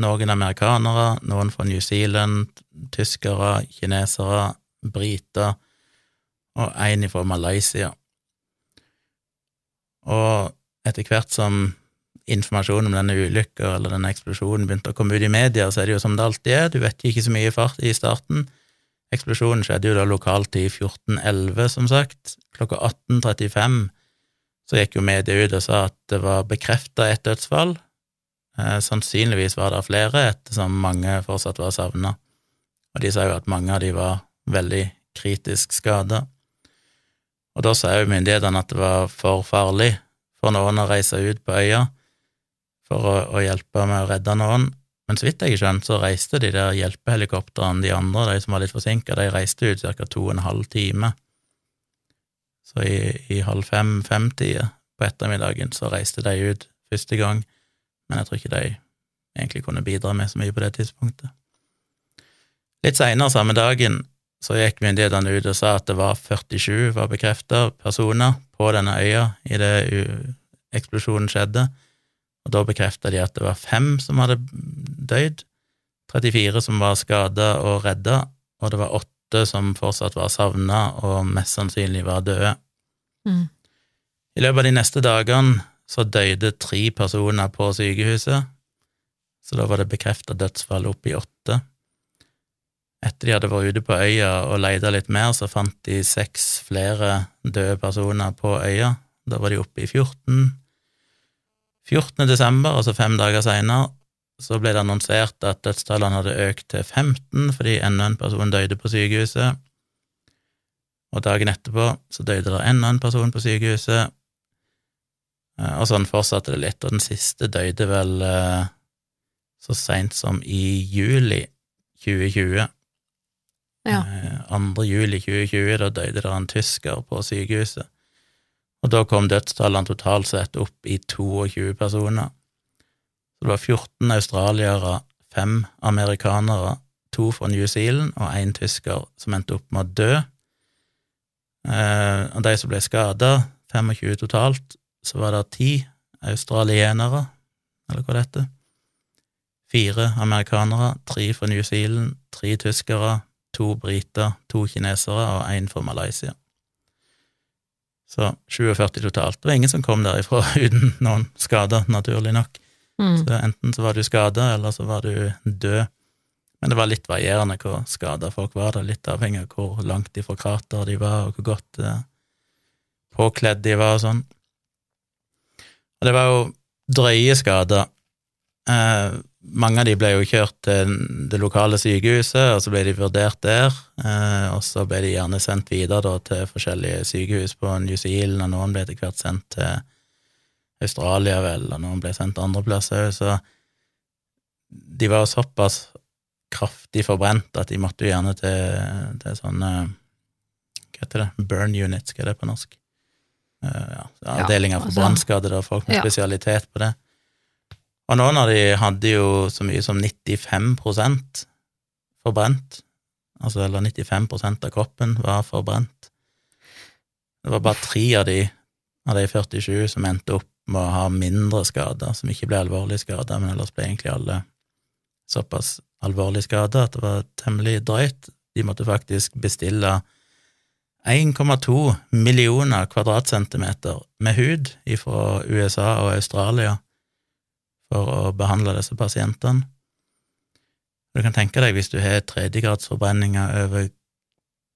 noen amerikanere, noen fra New Zealand, tyskere, kinesere, briter og en fra Malaysia. Og etter hvert som informasjonen om denne ulykka eller denne eksplosjonen begynte å komme ut i media, så er det jo som det alltid er, du vet ikke så mye i fart i starten. Eksplosjonen skjedde jo da lokalt i 1411, som sagt. Klokka 18.35 så gikk jo media ut og sa at det var bekrefta et dødsfall. Eh, sannsynligvis var det flere, ettersom mange fortsatt var savna. Og de sa jo at mange av de var veldig kritisk skada. Og da sa jo myndighetene at det var for farlig for noen å reise ut på øya for å, å hjelpe med å redde noen. Men så vidt jeg har skjønt, så reiste de der hjelpehelikoptrene, de andre, de som var litt forsinka, de reiste ut ca. to og en halv time. Så i, i halv fem-fem-tida på ettermiddagen så reiste de ut første gang, men jeg tror ikke de egentlig kunne bidra med så mye på det tidspunktet. Litt seinere samme dagen så gikk myndighetene ut og sa at det var 47 var bekrefta personer på denne øya idet eksplosjonen skjedde, og da bekrefta de at det var fem som hadde døyd, 34 som var skada og redda, og det var åtte som fortsatt var savna og mest sannsynlig var døde. Mm. I løpet av de neste dagene så døde tre personer på sykehuset, så da var det bekrefta dødsfall opp i åtte. Etter de hadde vært ute på øya og leita litt mer, så fant de seks flere døde personer på øya. Da var de oppe i 14. 14. desember, altså fem dager seinere, så ble det annonsert at dødstallene hadde økt til 15 fordi enda en person døde på sykehuset. Og dagen etterpå så døde det enda en person på sykehuset. Eh, Og sånn fortsatte det litt, og den siste døde vel eh, så seint som i juli 2020. Ja. Eh, 2. juli 2020, da døde det en tysker på sykehuset. Og da kom dødstallene totalt sett opp i 22 personer. Så det var 14 australiere, 5 amerikanere, to fra New Zealand og én tysker som endte opp med å dø. Eh, og de som ble skada, 25 totalt, så var det ti australienere, eller hva det heter. Fire amerikanere, tre fra New Zealand, tre tyskere, to briter, to kinesere og én fra Malaysia. Så 47 totalt. Det var ingen som kom derifra uten noen skader, naturlig nok. Mm. Så enten så var du skada, eller så var du død. Men det var litt varierende hvor skada folk var, det litt avhengig av hvor langt ifra krater de var, og hvor godt eh, påkledd de var og sånn. Og det var jo drøye skader. Eh, mange av de ble jo kjørt til det lokale sykehuset, og så ble de vurdert der, eh, og så ble de gjerne sendt videre da, til forskjellige sykehus på New Zealand, og noen ble etter hvert sendt til Australia, vel, og noen ble sendt andre plasser òg, så de var såpass kraftig forbrent at de måtte jo gjerne til, til sånne Hva heter det? Burn units, hva er det på norsk? Eh, ja, avdelinger for altså- brannskadede og folk med Ja. spesialitet på det. Og noen av de hadde jo så mye som 95% forbrent, altså eller 95% av kroppen var forbrent. Det var bare tre av de av de 47 som endte opp med å ha mindre skader, som ikke ble alvorlig skada, men ellers ble egentlig alle såpass alvorlig skada at det var temmelig drøyt. De måtte faktisk bestille 1,2 millioner kvadratcentimeter med hud fra USA og Australia for å behandle disse pasientene. Du kan tenke deg hvis du har tredjegradsforbrenninger over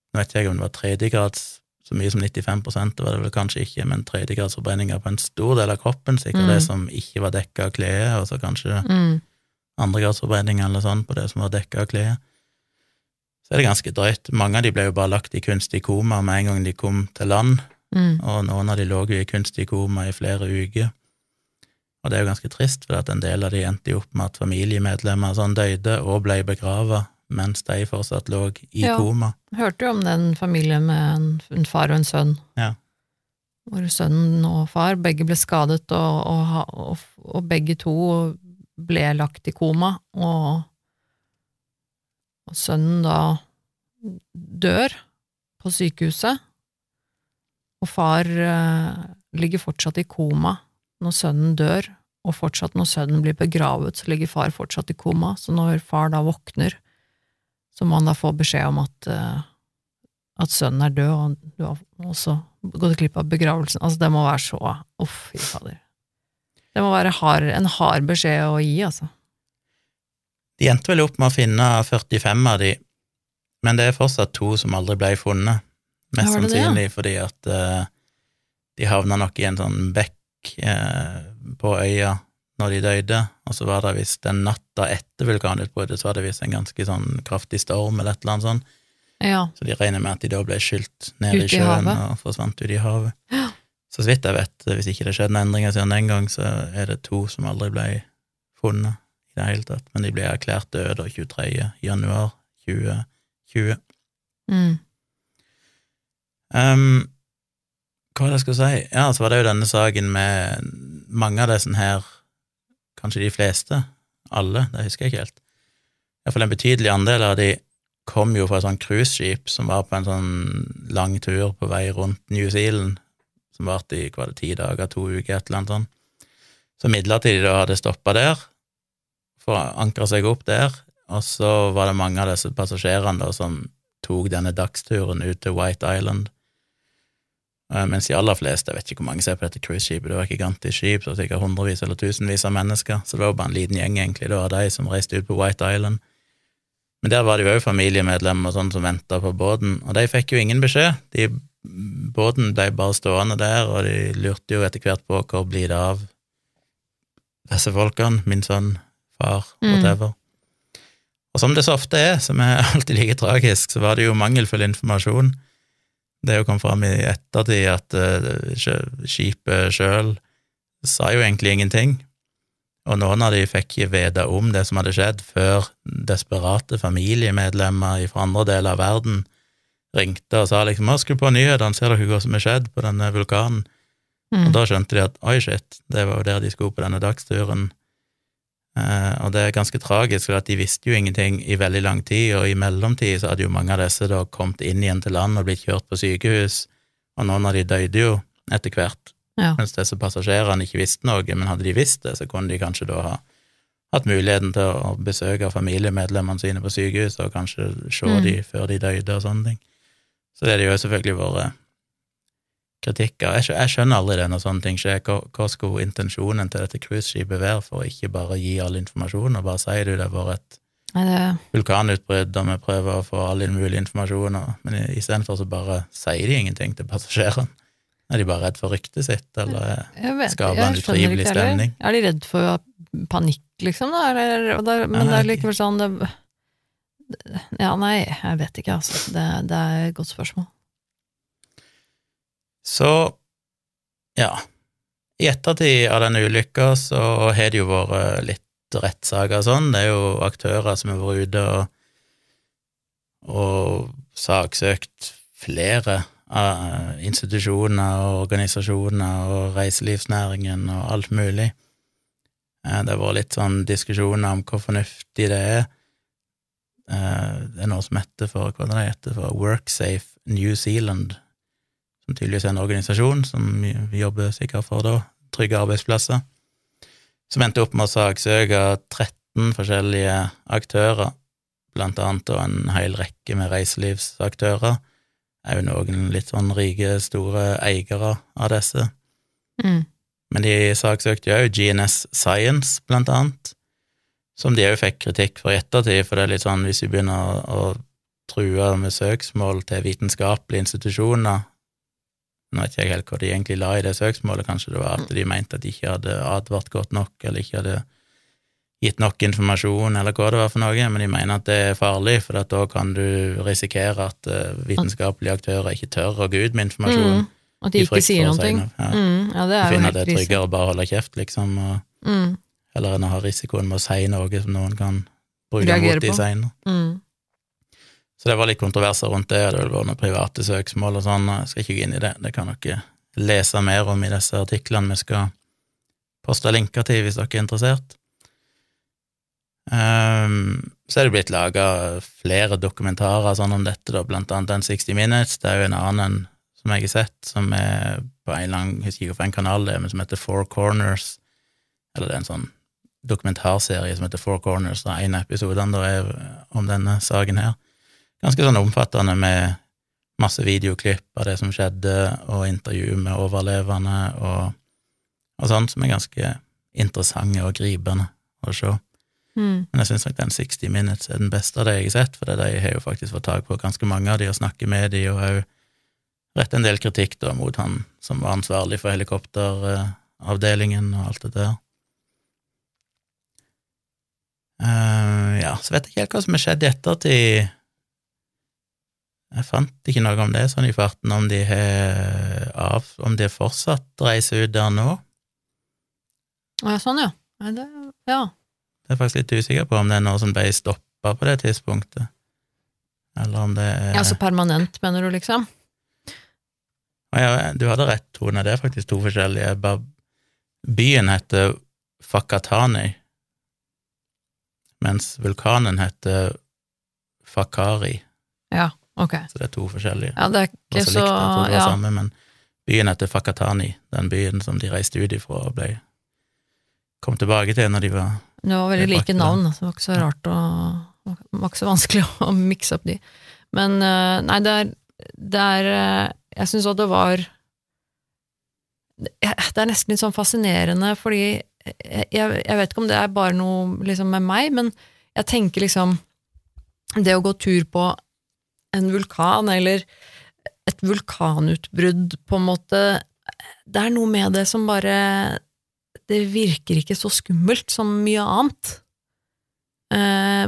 Nå vet jeg om det var tredjegrads så mye som 95 det var det vel kanskje ikke, men tredjegradsforbrenninger på en stor del av kroppen, sikkert Mm. det som ikke var dekka av kledet, og så kanskje Mm. andregradsforbrenninger eller sånn på det som var dekka av kledet. Så er det ganske drøyt. Mange av de ble jo bare lagt i kunstig koma med en gang de kom til land, Mm. og noen av de lå jo i kunstig koma i flere uker. Og det er jo ganske trist, for at en del av de endte jo opp med at familiemedlemmer sånn døde og ble begrava mens de fortsatt lå i Ja. koma. Hørte jo om den familien med en, en far og en sønn. Ja. Hvor sønnen og far begge ble skadet, og, og, og, begge to ble lagt i koma, og, og sønnen da dør på sykehuset, og far eh, ligger fortsatt i koma når sønnen dør, og fortsatt når sønnen blir begravet, så ligger far fortsatt i koma, så når far da våkner, så må han da få beskjed om at, eh, at sønnen er død, og du har også gått glipp av begravelsen. Altså, det må være så Uff, fy fader. Det må være hard, en hard beskjed å gi, altså. De endte vel opp med å finne 45 av de, men det er fortsatt to som aldri ble funnet. Mest sannsynlig det ja? fordi at uh, de havna nok i en sånn bekk eh, på øya når de døde, og så var det visst den natta etter vulkanutbruddet, så var det visst en ganske sånn kraftig storm eller et eller annet sånt, Ja. så de regner med at de da ble skylt ned Ut i sjøen i og forsvant ut i havet. Ja. Så så vidt jeg vet, hvis ikke det skjedde noen endringer siden den gang, så er det to som aldri ble funnet i det hele tatt, men de ble erklært døde 23. januar 2020. Mm. Um, hva var det jeg skulle si? Ja, så var det jo denne saken med mange av disse her, kanskje de fleste, alle, det husker jeg ikke helt. Iallfall en betydelig andel av de kom jo fra et sånt cruiseskip som var på en sånn lang tur på vei rundt New Zealand, som varte i hva var det, ti dager, to uker, et eller annet sånt. Så midlertidig da hadde stoppa der, for å ankre seg opp der, og så var det mange av disse passasjerene da som tok denne dagsturen ut til White Island, mens de aller fleste, jeg vet ikke hvor mange ser på dette cruiseskipet, det var et gigantisk skip, så sikkert hundrevis eller tusenvis av mennesker, så det var jo bare en liten gjeng egentlig da av de som reiste ut på White Island. Men der var det jo òg familiemedlemmer og sånn som venta på båten, og de fikk jo ingen beskjed. De, båten ble bare stående der, og de lurte jo etter hvert på hvor blir det av disse folkene, min sønn, far, Mm. Og som det så ofte er, som er alltid like tragisk, så var det jo mangelfull informasjon. Det er jo kommet fram i ettertid at eh, skipet sjøl sa jo egentlig ingenting, og noen av de fikk ikke vite om det som hadde skjedd, før desperate familiemedlemmer fra andre deler av verden ringte og sa liksom skru på nyhetene, ser dere hva som har skjedd på denne vulkanen?' Og Mm. da skjønte de at oi, shit, det var jo der de skulle på denne dagsturen. Eh, og det er ganske tragisk, for at de visste jo ingenting i veldig lang tid, og i mellomtid så hadde jo mange av disse da kommet inn igjen til land og blitt kjørt på sykehus, og noen av de døde jo etter hvert. Ja. Mens disse passasjerene ikke visste noe, men hadde de visst det, så kunne de kanskje da ha hatt muligheten til å besøke familiemedlemmene sine på sykehuset og kanskje se Mm. dem før de døde og sånne ting. Så det er jo selvfølgelig vært kritikk av. Jeg, jeg skjønner aldri det når sånne ting skjer. Hva, hva skulle intensjonen til dette cruiseskipet være for å ikke bare gi all informasjon og bare si du det har vært et vulkanutbrudd, og vi prøver å få all mulig informasjon, og, men i- istedenfor så bare sier de ingenting til passasjerene. Er de bare redd for ryktet sitt, eller skaper vet, en utrivelig stemning. Er de redd for panikk, liksom? Da? Eller, det, men nei, det er likevel sånn det, Ja, nei, jeg vet ikke, altså. Det, det er et godt spørsmål. Så, ja I ettertid av den ulykka så har det jo vært litt rettssaker og sånn. Det er jo aktører som har vært ute og, og saksøkt flere av institusjoner og organisasjoner og reiselivsnæringen og alt mulig. Eh, Det har vært litt sånn diskusjoner om hvor fornuftig det er. Eh, Det er noe som heter for hva det heter for Worksafe New Zealand, som tydeligvis er en organisasjon som jobber sikkert for da, trygge arbeidsplasser, som endte opp med å saksøke 13 forskjellige aktører, blant annet og en hel rekke med reiselivsaktører, er jo noen litt sånn rike, store eiere av disse. Mm. Men de saksøkte jo òg GNS Science, blant annet, som de òg fikk kritikk for i ettertid, for det er litt sånn hvis vi begynner å, å true med søksmål til vitenskapelige institusjoner Nå vet ikke jeg helt hva de egentlig la i det søksmålet, kanskje det var at de mente at de ikke hadde advart godt nok, eller ikke hadde gitt nok informasjon, eller hva det var for noe, men de mener at det er farlig, for da kan du risikere at eh, vitenskapelige aktører ikke tør å gå ut med informasjon. Mm. At de ikke sier noe. Ja. Mm. Ja, det De er jo finner at det er tryggere å bare holde kjeft, liksom, og Mm. eller enn å ha risikoen med å si noe som noen kan bruke mot de seinere. Mm. Så det var litt kontroverser rundt det, det var noen private søksmål og sånn, jeg skal ikke gå inn i det, det kan dere lese mer om i disse artiklene. Vi skal poste linker til hvis dere er interessert. Um, så er det blitt laga flere dokumentarer sånn om dette, da, blant annet den 60 Minutes, det er jo en annen en som jeg har sett, som er på en lang, jeg husker ikke en kanal det men som heter Four Corners, eller det er en sånn dokumentarserie som heter Four Corners, og en av episodene er om denne saken her. Ganske sånn omfattende med masse videoklipp av det som skjedde, og intervju med overlevende og, og sånt, som er ganske interessante og gripende å se. Mm. Men jeg syns nok den 60 Minutes er den beste av det jeg har sett, for de har jo faktisk fått tak på ganske mange av de og snakker med de, og òg rett en del kritikk da mot han som var ansvarlig for helikopteravdelingen og alt det der. Uh, ja, så vet jeg ikke helt hva som har skjedd i ettertid. Jeg fant ikke noe om det sånn i farten, om de har av, om de fortsatt reise ut der nå. Å, ja, sånn, ja. Nei, det, ja. Det er faktisk litt usikker på om det er noe som ble stoppa på det tidspunktet, eller om det er ja. Så permanent, mener du, liksom? Å ja, du hadde rett, Tone, det er faktisk to forskjellige. Byen heter Fakatani, mens vulkanen heter Fakari, Ja, ok. så det er to forskjellige. Ja, det er ikke så så likt, jeg tror det var ja. samme, men byen heter Fakatani, den byen som de reiste ut ifra og ble kom tilbake til når de var Det var veldig like navn, så det var ikke så rart å Det var ikke så vanskelig å mikse opp de. Men eh, nei, det er, det er eh, Jeg syns òg det var Det er nesten litt sånn fascinerende, fordi jeg, jeg vet ikke om det er bare noe liksom med meg, men jeg tenker liksom Det å gå tur på en vulkan, eller et vulkanutbrudd, på en måte Det er noe med det som bare det virker ikke så skummelt som mye annet. Eh,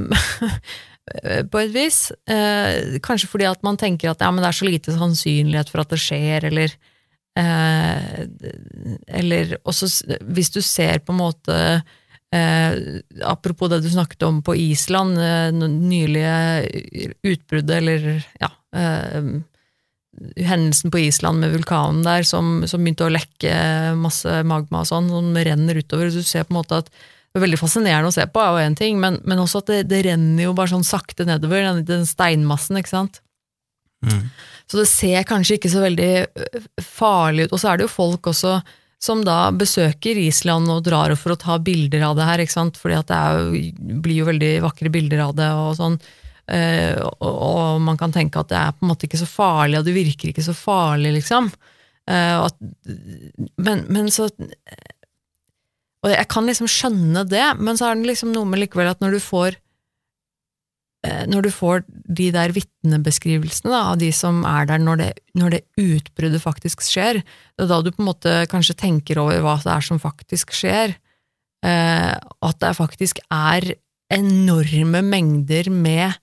på et vis. Eh, kanskje fordi at man tenker at ja, men det er så lite sannsynlighet for at det skjer, eller eh, Eller også hvis du ser på en måte eh, Apropos det du snakket om på Island, eh, nylige utbruddet, eller ja eh, hendelsen på Island med vulkanen der som, som begynte å lekke masse magma og sånn, som renner utover. Du ser på en måte at det er veldig fascinerende å se på, er jo én ting, men, men også at det, det renner jo bare sånn sakte nedover, den, den steinmassen, ikke sant. mm, Så det ser kanskje ikke så veldig øh, farlig ut. Og så er det jo folk også som da besøker Island og drar for å ta bilder av det her, ikke sant? fordi at det jo, blir jo veldig vakre bilder av det og sånn. Uh, og, og man kan tenke at det er på en måte ikke så farlig, og det virker ikke så farlig, liksom. Uh, at, men, men så Og jeg kan liksom skjønne det, men så er det liksom noe med likevel at når du får når du får de der vitnebeskrivelsene da, av de som er der når det, når det utbruddet faktisk skjer, det er da du på en måte kanskje tenker over hva det er som faktisk skjer. Eh, at det faktisk er enorme mengder med,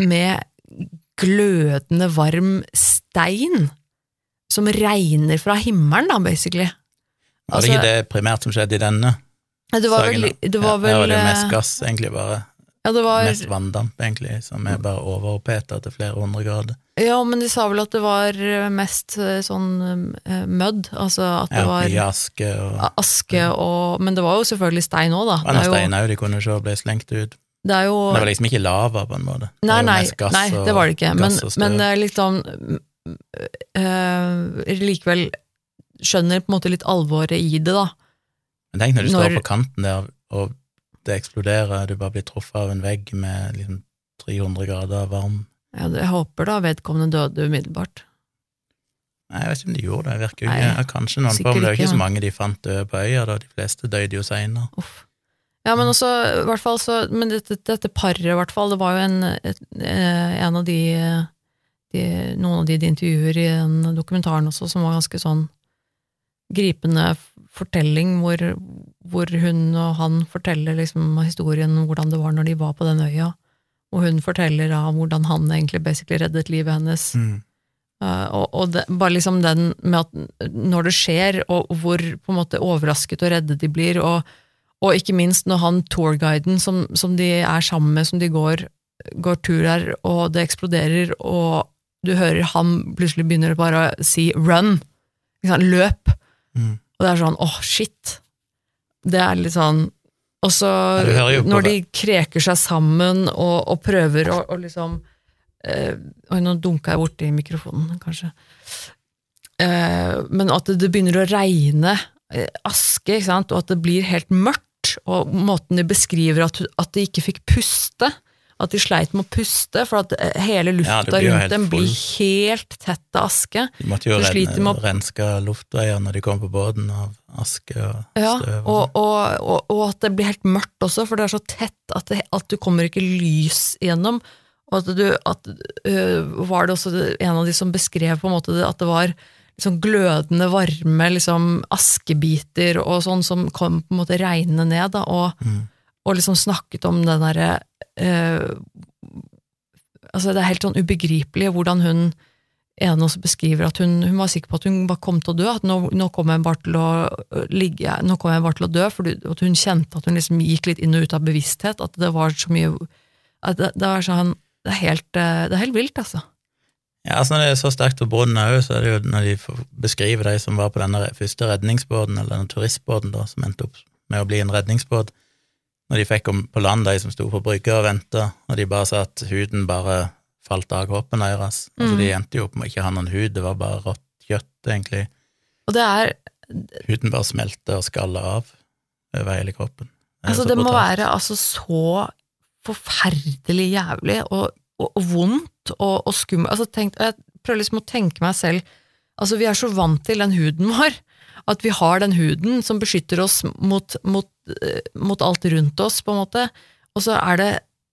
med glødende varm stein som regner fra himmelen, da, basically. Var det Altså- ikke det primært som skjedde i denne Det var vel, det var ja, det var jo mest eh, gass, egentlig bare. Ja, det var, Mest vanndamp, egentlig, som er bare overoppheta til flere hundre grader. ja, men de sa vel at det var mest eh, sånn eh, mødd, altså at det Ja, var Ja, aske og aske og Men det var jo selvfølgelig stein òg, da. Det var stein òg de kunne se ble slengt ut. det jo Det var liksom ikke lava, på en måte. Nei, det nei, gass nei, det var det ikke. Men, men sånn øh, Likevel skjønner på en måte litt alvoret i det, da. Men tenk når du står på kanten der, og det eksploderer, du bare blir truffet av en vegg med liksom 300 grader varm. Ja, jeg håper da vedkommende døde umiddelbart. Nei, jeg vet ikke om de gjorde det, virker jo ikke Kanskje noen på, men det er jo ikke, så mange de fant døde på øya, da. De fleste døde jo seinere. Ja, men også, i hvert fall så Men dette, dette paret, i hvert fall, det var jo en, et, eh, en av de, de Noen av de de intervjuer i den dokumentaren også, som var ganske sånn gripende fortelling, hvor, hvor hun og han forteller liksom historien om hvordan det var når de var på den øya, og hun forteller da hvordan han egentlig basically reddet livet hennes. Mm. Uh, og og det, bare liksom den med at når det skjer, og hvor på en måte overrasket og redde de blir, og, og ikke minst når han tourguiden som, som de er sammen med, som de går, går tur her, og det eksploderer, og du hører han plutselig begynner bare å si 'run', liksom, løp, Mm. og det er sånn åh, shit. Det er litt sånn Og så når de kreker seg sammen og, og prøver å og liksom øh, Oi, nå dunka jeg borti mikrofonen, kanskje. Eh, men at det, det begynner å regne eh, aske, og at det blir helt mørkt. Og måten de beskriver at, at de ikke fikk puste, at de sleit med å puste, for at eh, hele lufta ja, rundt helt dem blir helt tett av aske. De måtte jo Du ren, med renske luftveier når de kom på båten av aske og Ja, støv. og og, og, og, og at det blir helt mørkt også, for det er så tett at, det, at du kommer ikke lys gjennom. Og at du at, øh, Var det også en av de som beskrev på en måte at det var liksom glødende varme liksom askebiter og sånn som kom på en måte regnende ned, da, og, Mm. Og liksom snakket om den derre øh, Altså, det er helt sånn ubegripelig hvordan hun ene også beskriver at hun, hun var sikker på at hun bare kom til å dø, at nå, nå kommer jeg bare til å øh, ligge, nå kommer jeg bare til å dø, for at hun kjente at hun liksom gikk litt inn og ut av bevissthet, at det var så mye det, det, sånn, det, er helt, øh, det er helt vilt, altså. Ja, altså Når det er så sterkt på bunnen òg, så er det jo når de beskriver de som var på denne første redningsbåten, eller denne turistbåten, da, som endte opp med å bli en redningsbåt, når de fikk på land, de som sto på brygga og venta, og de bare sa at huden bare falt av kroppen deres. Altså, Mm. De endte jo opp med å ikke ha noen hud, det var bare rått kjøtt, egentlig. Og det er, Huden bare smelte og skaller av over hele kroppen. Det altså så det må være altså så forferdelig jævlig og, og, og vondt og, og skummelt. Altså tenk, jeg prøver liksom å tenke meg selv Altså Vi er så vant til den huden vår, at vi har den huden som beskytter oss mot, mot, eh, mot alt rundt oss, på en måte. Og så er det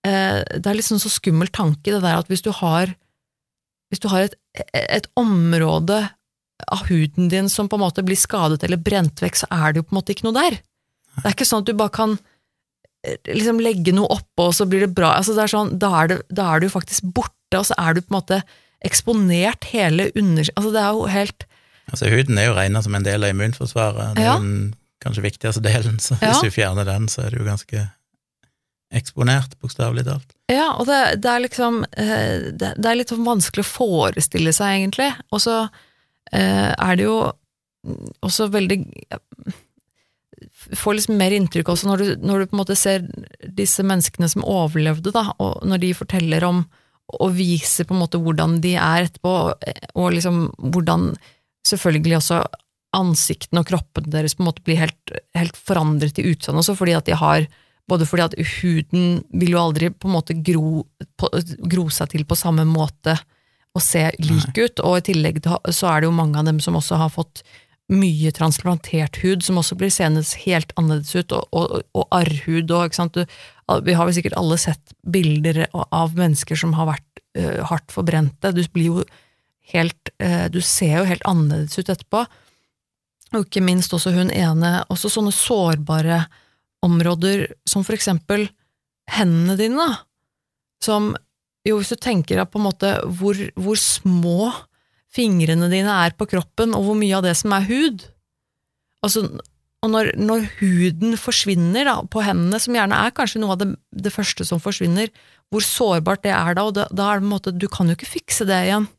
eh, Det er liksom så skummel tanke, det der at hvis du har Hvis du har et, et område av huden din som på en måte blir skadet eller brent vekk, så er det jo på en måte ikke noe der. Det er ikke sånn at du bare kan eh, liksom legge noe oppå, og så blir det bra. Altså det er sånn, da, er det, da er du faktisk borte, og så er du på en måte eksponert hele under... Altså det er jo helt Altså, huden er jo regna som en del av immunforsvaret. Det er Ja. den kanskje viktigste delen, så Ja. hvis du fjerner den, så er du jo ganske eksponert, bokstavelig talt. Ja, og det, det er liksom eh, det, er litt sånn vanskelig å forestille seg, egentlig. Og så eh, er det jo også veldig Får liksom mer inntrykk også når du, når du på en måte ser disse menneskene som overlevde, da, og når de forteller om og viser på en måte hvordan de er etterpå, og liksom hvordan Selvfølgelig også ansiktene og kroppene deres på en måte blir helt, helt forandret i utseendet også, fordi at de har både fordi at huden vil jo aldri på en måte gro, på, gro seg til på samme måte og se lik ut, og i tillegg så er det jo mange av dem som også har fått mye transplantert hud, som også blir seende helt annerledes ut, og, og, og arrhud og ikke sant. Du, vi har vel sikkert alle sett bilder av mennesker som har vært uh, hardt forbrente. Du blir jo helt uh, Du ser jo helt annerledes ut etterpå. Og ikke minst også hun ene Også sånne sårbare områder som for eksempel hendene dine, da. Som jo, hvis du tenker på en måte hvor, hvor små fingrene dine er på kroppen, og hvor mye av det som er hud. Altså, og når, når huden forsvinner da, på hendene, som gjerne er kanskje noe av det, det første som forsvinner, hvor sårbart det er da, og da, da er det på en måte, du kan jo ikke fikse det igjen.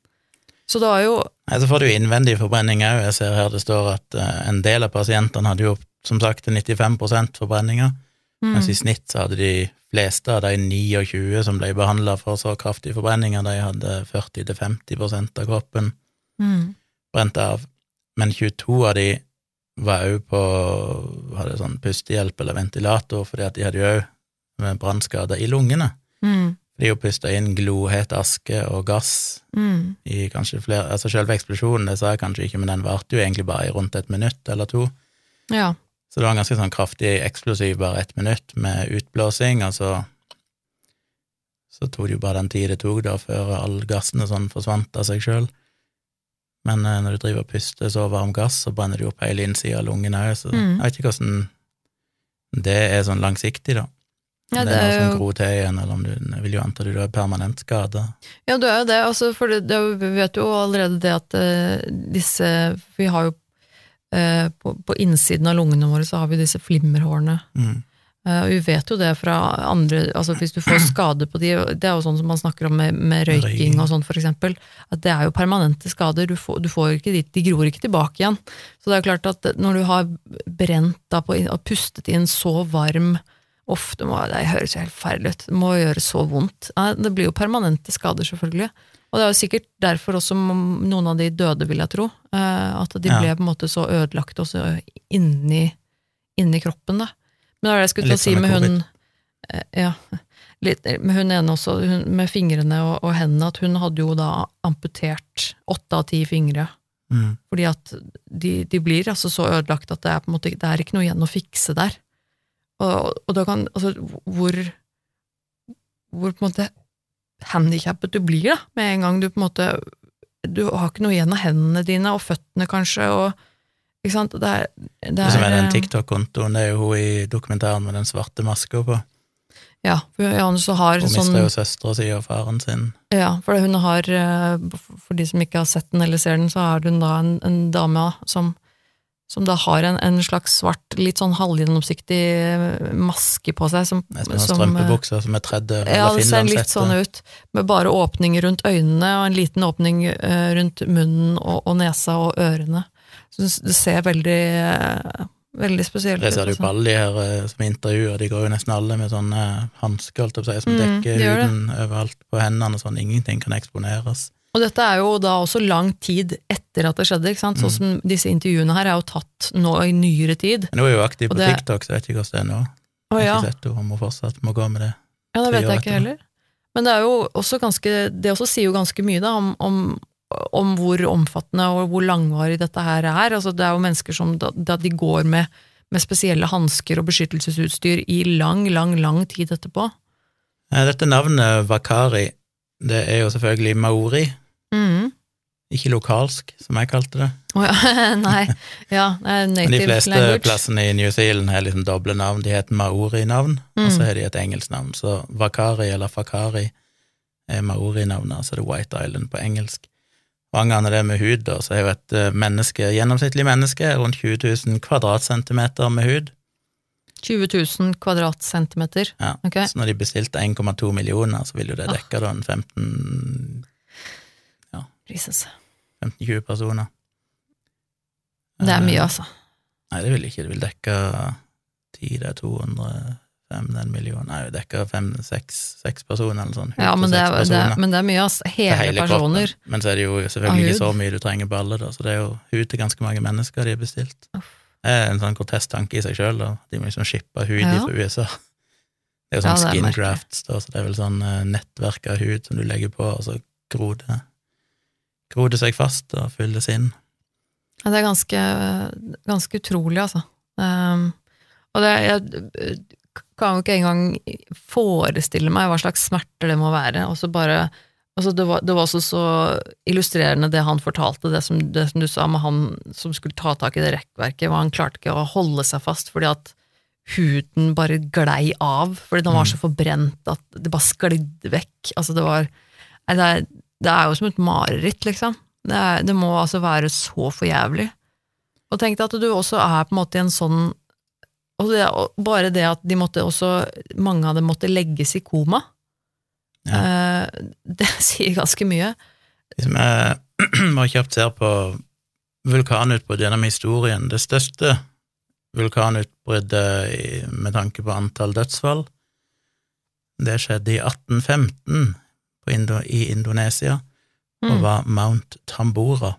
Så det var jo Nei, Så får du innvendig forbrenning òg. Jeg ser her det står at uh, en del av pasientene hadde jo som sagt 95 forbrenninger, mm. mens i snitt så hadde de fleste av de 29 som ble behandla for så kraftige forbrenninger, de hadde 40-50% av kroppen mm. brent av. Men 22 av de var òg på hadde sånn pustehjelp eller ventilator, fordi at de hadde jo òg brannskader i lungene. Mm. De jo pusta inn glohet aske og gass mm. i kanskje flere Altså selve eksplosjonen, det sa jeg kanskje ikke, men den varte jo egentlig bare i rundt et minutt eller to. Ja. Så det var en ganske sånn kraftig eksplosiv, bare ett minutt med utblåsing, og så så tok det jo bare den tid det tok da før all gassen og sånn forsvant av seg sjøl. Men eh, når du driver og puster så varm gass, så brenner det jo opp hele innsida av lungene òg, så mm. jeg vet ikke hvordan det er sånn langsiktig, da. Ja, det, det er noe som gror til igjen, eller om du vil jo anta du har permanent skade. Ja, du er jo det, altså, for det, vi vet jo allerede det at uh, disse Vi har jo uh, på, på, innsiden av lungene våre så har vi disse flimmerhårene. Mm. Uh, vi vet jo det fra andre altså Hvis du får skade på de Det er jo sånn som man snakker om med, med røyking og sånn, for eksempel. At det er jo permanente skader. Du får, du får ikke dit, de gror ikke tilbake igjen. Så det er klart at når du har brent da på, og pustet inn så varm Ofte må Det høres jo helt forferdelig ut. Det må gjøre så vondt. Det blir jo permanente skader, selvfølgelig. Og det er jo sikkert derfor også noen av de døde, vil jeg tro. Eh, at de ble på en måte så ødelagt også inni, inni kroppen, da. Men det er det jeg skulle til å si med hun eh, Ja. Litt, med hun ene også, hun, med fingrene og, og, hendene, at hun hadde jo da amputert åtte av ti fingre. Mm. Fordi at de, de, blir altså så ødelagt at det er på en måte, det er ikke noe igjen å fikse der. Og, og da kan Altså, hvor Hvor på en måte handikappet du blir, da, med en gang du på en måte Du har ikke noe igjen av hendene dine, og føttene kanskje, og ikke sant, det er, det er er den TikTok-kontoen, det er jo hun i dokumentaren med den svarte maska på. Ja, for så har Hun sånn mister jo søstera si og faren sin. Ja, for hun har, eh, for de som ikke har sett den eller ser den, så har hun da en, en dame som som da har en, en, slags svart, litt sånn halvgjennomsiktig eh, maske på seg. Som, som strømpebukser som er tredd over Ja, det ser litt sånn ut, med bare åpninger rundt øynene og en liten åpning uh, rundt munnen og, og, nesa og ørene. Så det ser veldig, uh, veldig spesielt ut. Det ser du på altså. alle de her som intervjuer, de går jo nesten alle med sånne hansker, som mm, dekker huden overalt på hendene og sånn, ingenting kan eksponeres. Og dette er jo da også lang tid etter at det skjedde. ikke sant? Sånn som disse intervjuene her er jo tatt nå i nyere tid. Men hun er jo aktiv på det... TikTok, så jeg vet ikke hvordan det er nå. Å, ja. Jeg har ikke sett henne, hun fortsatt må gå med det. Ja, det vet jeg ikke heller. Men det er jo også ganske Det også sier jo ganske mye da, om, om, om hvor omfattende og hvor langvarig dette her er. Altså, det er jo mennesker som da, da de går med, med spesielle hansker og beskyttelsesutstyr i lang, lang, lang tid etterpå. Dette navnet Vakari, det er jo selvfølgelig maori, Mm. Ikke lokalsk, som jeg kalte det. Oh, ja. Nei, ja, native Men De fleste language. plassene i New Zealand har liksom doble navn. De heter maori-navn, mm. og så har de et engelsk navn. Så Wakari eller Fakari er maori-navnet, altså er White Island på engelsk. Og angående det med hud, da, så er jo et eh, menneske, gjennomsnittlig menneske rundt 20 000 kvadratcentimeter med hud. 20 000 kvadratcentimeter? Ja, okay. så når de bestilte 1,2 millioner, så vil jo det ah. dekke da en 15 Jesus. 15-20 personer. Det er mye, eh, altså. Nei, det vil ikke. Det vil dekke 10, det er 200 5, det er en million Nei, det dekker fem, seks, seks personer eller sånn. Ja, men det, er, det, er, men det er mye. Er Hele, hele personer. Men så er det jo selvfølgelig ikke så mye du trenger på alle, da, så det er jo hud til ganske mange mennesker de har bestilt. Uff. Er en sånn grotesk tanke i seg sjøl. De må liksom shippe hud Ja. fra USA. Det er jo sånn er skin grafts, da, så det er vel sånn eh, nettverk av hud som du legger på, og så gror det, gror det seg fast og fylles inn. Ja, det er ganske, ganske utrolig, altså. Um, og det, jeg kan jo ikke engang forestille meg hva slags smerter det må være. Og så bare, altså det, var, det var også så illustrerende det han fortalte, det som, det som du sa med han som skulle ta tak i det rekkverket, han klarte ikke å holde seg fast fordi at huden bare glei av, fordi den var så forbrent at det bare sklidde vekk. Altså det var Nei, det er, det er jo som et mareritt, liksom. Det, er, det må altså være så for jævlig. Og tenk deg at du også er på en måte i en sånn og bare det at de måtte også, mange av dem måtte legges i koma, eh, det sier ganske mye. Hvis vi må kjapt ser på vulkanutbrudd gjennom historien, det største vulkanutbruddet med tanke på antall dødsfall, det skjedde i 1815 på Indo i Indonesia, og Mm. var Mount Tambora,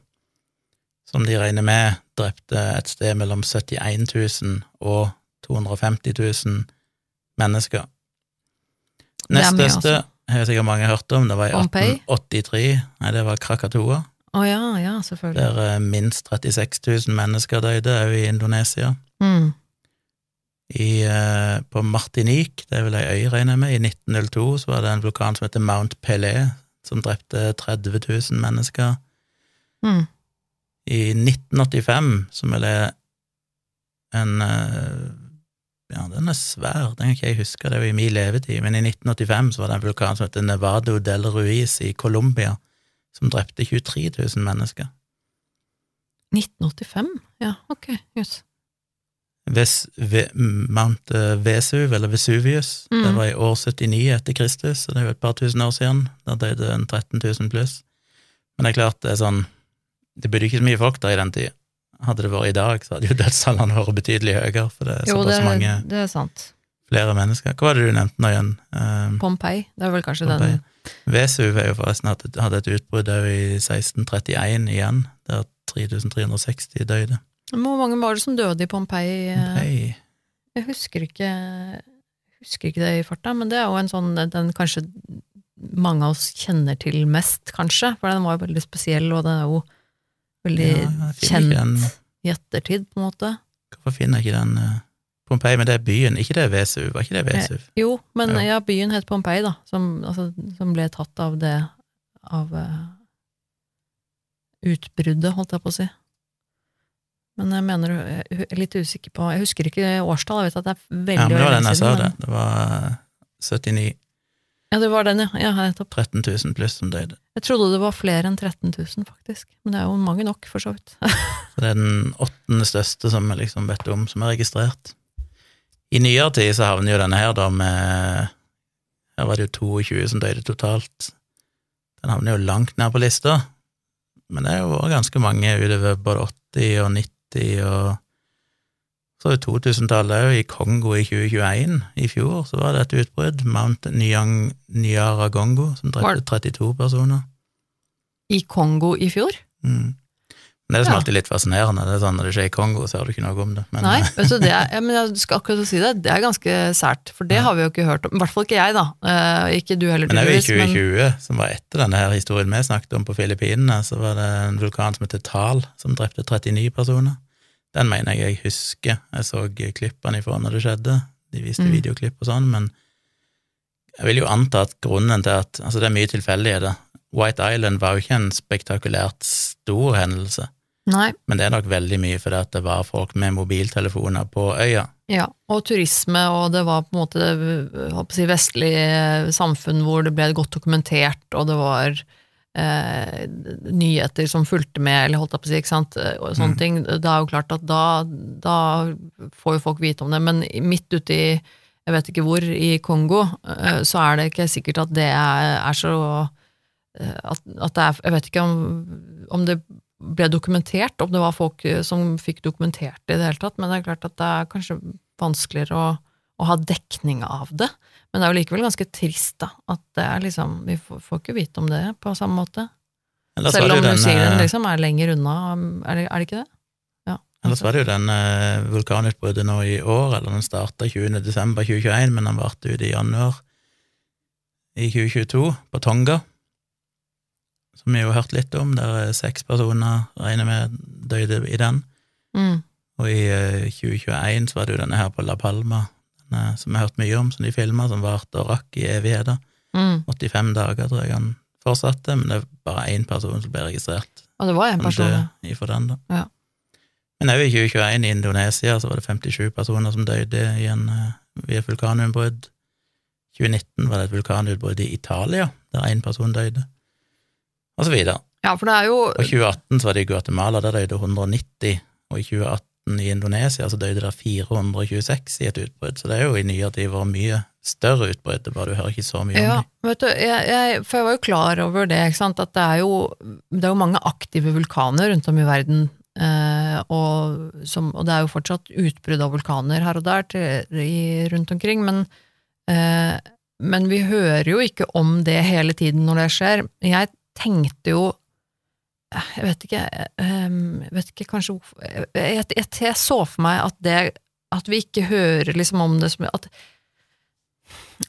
som de regner med drepte et sted mellom 71 000 og 250 000 mennesker. Er Nest største altså. Har sikkert mange hørt om, det var i Pompeii? 1883, nei, det var Krakatoa, Å ja, ja, selvfølgelig. der uh, minst 36 000 mennesker døde, òg i Indonesia. Mm. I, uh, på Martinique, det er vel ei øy, regner jeg med, i 1902 så var det en vulkan som heter Mount Pelé, som drepte 30 000 mennesker. Mm. I 1985, som vel er en eh, Ja, den er svær, den kan ikke jeg huske, det jo i min levetid, men i 1985 så var det en vulkan som heter Nevado del Ruiz i Colombia, som drepte 23 000 mennesker. 1985? Ja, ok, jøss. Ves, ve, Mount eh, Vesuv, eller Vesuvius, Mm. det var i år 79 etter Kristus, så det er jo et par tusen år siden. Da døde en 13 000 pluss. Men det er klart, det er sånn Det bodde ikke så mye folk der i den tida. Hadde det vært i dag, så hadde jo dødstallene vært betydelig høyere, for det er Jo, det, mange det er sant. flere mennesker. Hva var det du nevnte nå igjen? Eh, Pompeii, det er vel kanskje Pompeii. den Vesuv er jo forresten hadde et utbrudd òg i 1631 igjen, der 3360 døde. Hvor mange var det som døde i Pompeii? Pompeii. Jeg husker ikke, husker ikke det i farta, men det er jo en sånn den kanskje mange av oss kjenner til mest, kanskje, for den var jo veldig spesiell, og det er jo veldig Ja, kjent i ettertid, på en måte. Hvorfor finner jeg ikke den uh, Pompeii, men det er byen, ikke det er Vesuv? Var ikke det Vesuv? Jo, men Ja. byen het Pompeii, da, som, altså, som ble tatt av det av uh, utbruddet, holdt jeg på å si. Men jeg mener, jeg er litt usikker på Jeg husker ikke årstall, jeg vet at det er veldig Ja, men det var den jeg sa siden, det. Det var eh, 79 Ja, det var den, ja. ja nettopp. 13 000 pluss som døde. Jeg trodde det var flere enn 13 000, faktisk. Men det er jo mange nok, for så vidt. Så det er den åttende største som vi liksom vet om, som er registrert. I nyere tid så havner jo denne her da med Her var det jo 22 som døde totalt. Den havner jo langt ned på lista, men det er jo ganske mange utover både 80 og 90 og så er 2000-tallet òg, i Kongo i 2021. I fjor så var det et utbrudd, Mount Nyang, Nyaragongo, som drepte 32 personer. I Kongo i fjor? Mm. Men det er som alltid litt fascinerende. Det er sånn Når det skjer i Kongo, så hører du ikke noe om det. Men, Nei, vet du, det er, ja, men jeg skal akkurat si det. Det er ganske sært, for det Ja. har vi jo ikke hørt om. I hvert fall ikke jeg, da. Eh, ikke du heller, men det er jo i tydeligvis. Men 2020, som var etter denne her historien vi snakket om på Filippinene, så var det en vulkan som heter Tal, som drepte 39 personer. Den mener jeg jeg husker. Jeg så klippene ifra når det skjedde. De viste Mm. videoklipp og sånn, men jeg vil jo anta at grunnen til at Altså, det er mye tilfeldigheter. White Island var jo ikke en spektakulært stor hendelse, nei. men det er nok veldig mye fordi at det var folk med mobiltelefoner på øya. Ja, og turisme, og det var på en måte det håper si, vestlig eh, samfunn hvor det ble godt dokumentert, og det var eh, nyheter som fulgte med, eller holdt jeg på å si, ikke sant, og sånne Mm. ting. Det er jo klart at da, da får jo folk vite om det, men midt ute i, jeg vet ikke hvor, i Kongo, eh, så er det ikke sikkert at det er, er så eh, at, at det er Jeg vet ikke om, om det ble dokumentert, om det var folk eh, som fikk dokumentert det i det hele tatt, men det er klart at det er kanskje vanskeligere å, å ha dekning av det. Men det er jo likevel ganske trist, da. At det er liksom Vi får, får ikke vite om det på samme måte. Selv om New Zealand eh, liksom er lenger unna, er det, er det ikke det? Ja. Ellers var det jo den eh, vulkanutbruddet nå i år, eller den starta 20. desember 2021, men den varte ut i januar i 2022, på Tonga, som vi jo har hørt litt om, der eh, seks personer regner med døde i den. Mm. Og i eh, 2021 så var det jo denne her på La Palma, denne, som jeg har hørt mye om, som de filma, som varte og rakk i evigheter. Mm. 85 dager, tror jeg han fortsatte, men det er bare én person som ble registrert Og det var en person. den. Ja. Men òg i 2021 i Indonesia så var det 57 personer som døde i en, via vulkanutbrudd. 2019 var det et vulkanutbrudd i Italia, der én person døde, og så videre. Ja, for det er jo Og 2018 så var det i Guatemala, der døde 190, og i 2018 i Indonesia så døde det 426 i et utbrudd, så det er jo i nyere tid vært mye større utbrudd, det bare du hører ikke så mye Ja, om det. vet du, jeg, jeg, for jeg var jo klar over det, ikke sant, at det er jo, det er jo mange aktive vulkaner rundt om i verden, eh, og, som, og det er jo fortsatt utbrudd av vulkaner her og der til, i, rundt omkring, men, eh, men vi hører jo ikke om det hele tiden når det skjer. Jeg tenkte jo jeg vet ikke, eh, jeg vet ikke kanskje hvorfor jeg, jeg, jeg, jeg så for meg at det at vi ikke hører liksom om det som at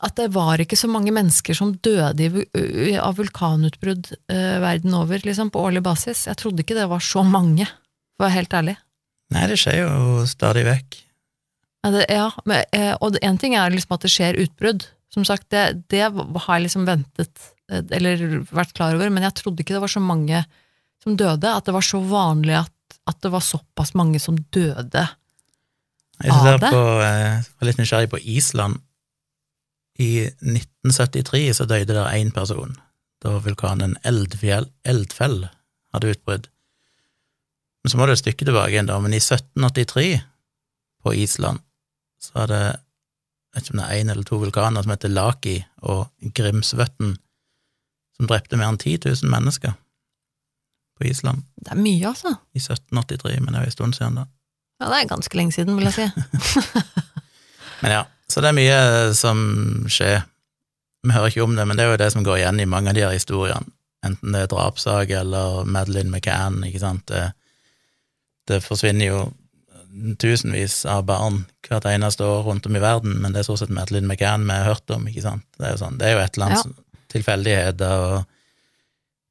at det var ikke så mange mennesker som døde i, av vulkanutbrudd uh, verden over, liksom, på årlig basis. Jeg trodde ikke det var så mange, for å være helt ærlig. Nei, det skjer jo stadig vekk. Ja, det, ja men, og én ting er liksom at det skjer utbrudd. Som sagt, det, det har jeg liksom ventet, eller vært klar over, men jeg trodde ikke det var så mange som døde, at det var så vanlig at, at det var såpass mange som døde. Jeg Av det? på, eh, var litt nysgjerrig på Island. I 1973 så døde der én person, da vulkanen Eldfjell, Eldfell hadde utbrudd. Men så må du et stykke tilbake igjen, da, men i 1783 på Island så hadde jeg vet ikke om det er én eller to vulkaner som heter Laki og Grimsvøtten, som drepte mer enn 10 000 mennesker på Island Det er mye, altså. i 1783, men det er jo en stund siden, da. Ja, det er ganske lenge siden, vil jeg si. Men ja, så det er mye som skjer. Vi hører ikke om det, men det er jo det som går igjen i mange av de her historiene. Enten det er drapssak eller Madeleine McCann, ikke sant. Det, det forsvinner jo tusenvis av barn hvert eneste år rundt om i verden, men det er stort sett Madeleine McCann vi har hørt om, ikke sant. Det er jo sånn, det er jo et eller annet Ja. tilfeldigheter og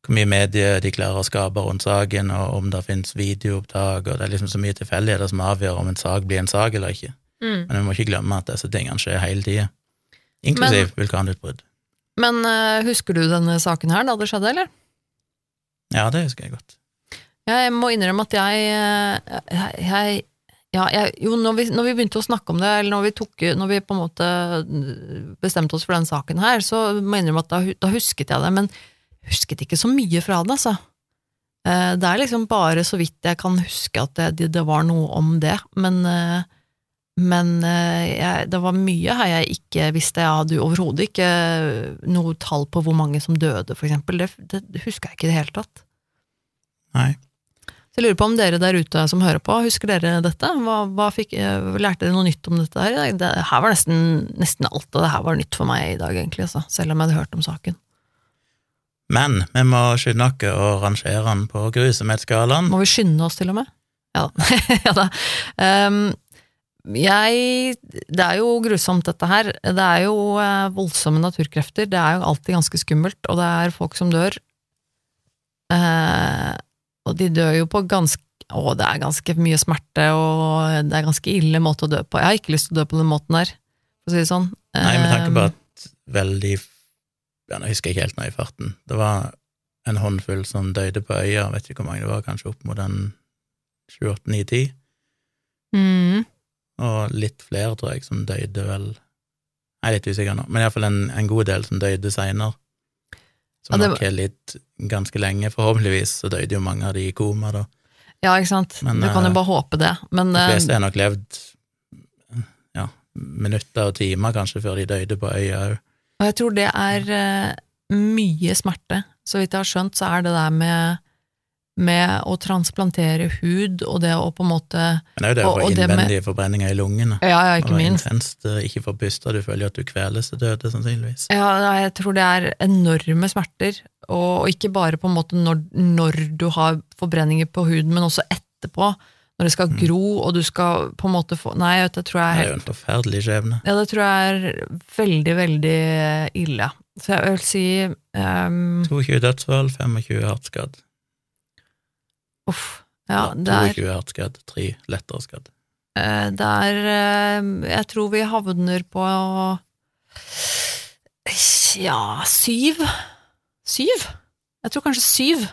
hvor mye medier de klarer å skape rundt saken, og om det finnes videoopptak, og det er liksom så mye tilfeldigheter som avgjør om en sak blir en sak eller ikke. Mm. Men vi må ikke glemme at disse tingene skjer hele tida, inklusiv vulkanutbrudd. Men uh, husker du denne saken her da det skjedde, eller? Ja, det husker jeg godt. Jeg må innrømme at jeg, eh, jeg, jeg ja, jeg, jo, når vi, når vi begynte å snakke om det, eller når vi, tok, når vi på en måte bestemte oss for den saken her, så må jeg innrømme at da, da husket jeg det, men husket ikke så mye fra det, altså. Eh, Det er liksom bare så vidt jeg kan huske at det, det, var noe om det, men, eh, men eh, jeg, det var mye her jeg ikke visste. Jeg hadde jo overhodet ikke noe tall på hvor mange som døde, for eksempel. Det, det husker jeg ikke i det hele tatt. Nei. Så jeg lurer på om dere der ute som hører på, husker dere dette? Hva, hva fikk, lærte dere noe nytt om dette her? i dag? Det her var nesten, nesten alt av det her var nytt for meg i dag, egentlig, altså, selv om jeg hadde hørt om saken. Men vi må skynde oss å rangere den på grusomhetsskalaen. Må vi skynde oss, til og med? Ja ja, da. Um, jeg Det er jo grusomt, dette her. Det er jo eh, voldsomme naturkrefter. Det er jo alltid ganske skummelt, og det er folk som dør. Uh, og de dør jo på ganske Å, det er ganske mye smerte, og det er ganske ille måte å dø på. Jeg har ikke lyst til å dø på den måten der, for å si det sånn. Nei, med tanke på Ehm, at veldig Nå husker jeg ikke helt nå i farten. Det var en håndfull som døde på øya, vet ikke hvor mange det var, kanskje opp mot en 28-9-10, mm, og litt flere, tror jeg, som døde vel Jeg er litt usikker nå, men iallfall en, en god del som døde seinere. Som Ja, det nok har lidd ganske lenge, forhåpentligvis, så døde jo mange av de i koma, da. ja, ikke sant. Men, du kan jo eh, bare håpe det. Men De eh, fleste har nok levd ja, minutter og timer, kanskje, før de døde på øya òg. Og jeg tror det er eh, mye smerte. Så vidt jeg har skjønt, så er det der med med å transplantere hud, og det å på en måte Men det er jo det å få med- innvendige forbrenninger i lungene. Ja, ja, Og Det minst. intenst eh, ikke får puste, du føler at du kveles til døde, sannsynligvis. Ja, jeg tror det er enorme smerter, og ikke bare på en måte når, når du har forbrenninger på huden, men også etterpå, når det skal Mm. gro, og du skal på en måte få Nei, det tror jeg er Det er jo en forferdelig skjebne. Ja, det tror jeg er veldig, veldig ille. Så jeg vil si um, 22 dødsfall, 25 hardt skadd. Uff. Ja, Ja, det er 22 hardt skadd, 3 lettere skadd. Eh, Det er eh, Jeg tror vi havner på Ja, syv? Syv? Jeg tror kanskje syv.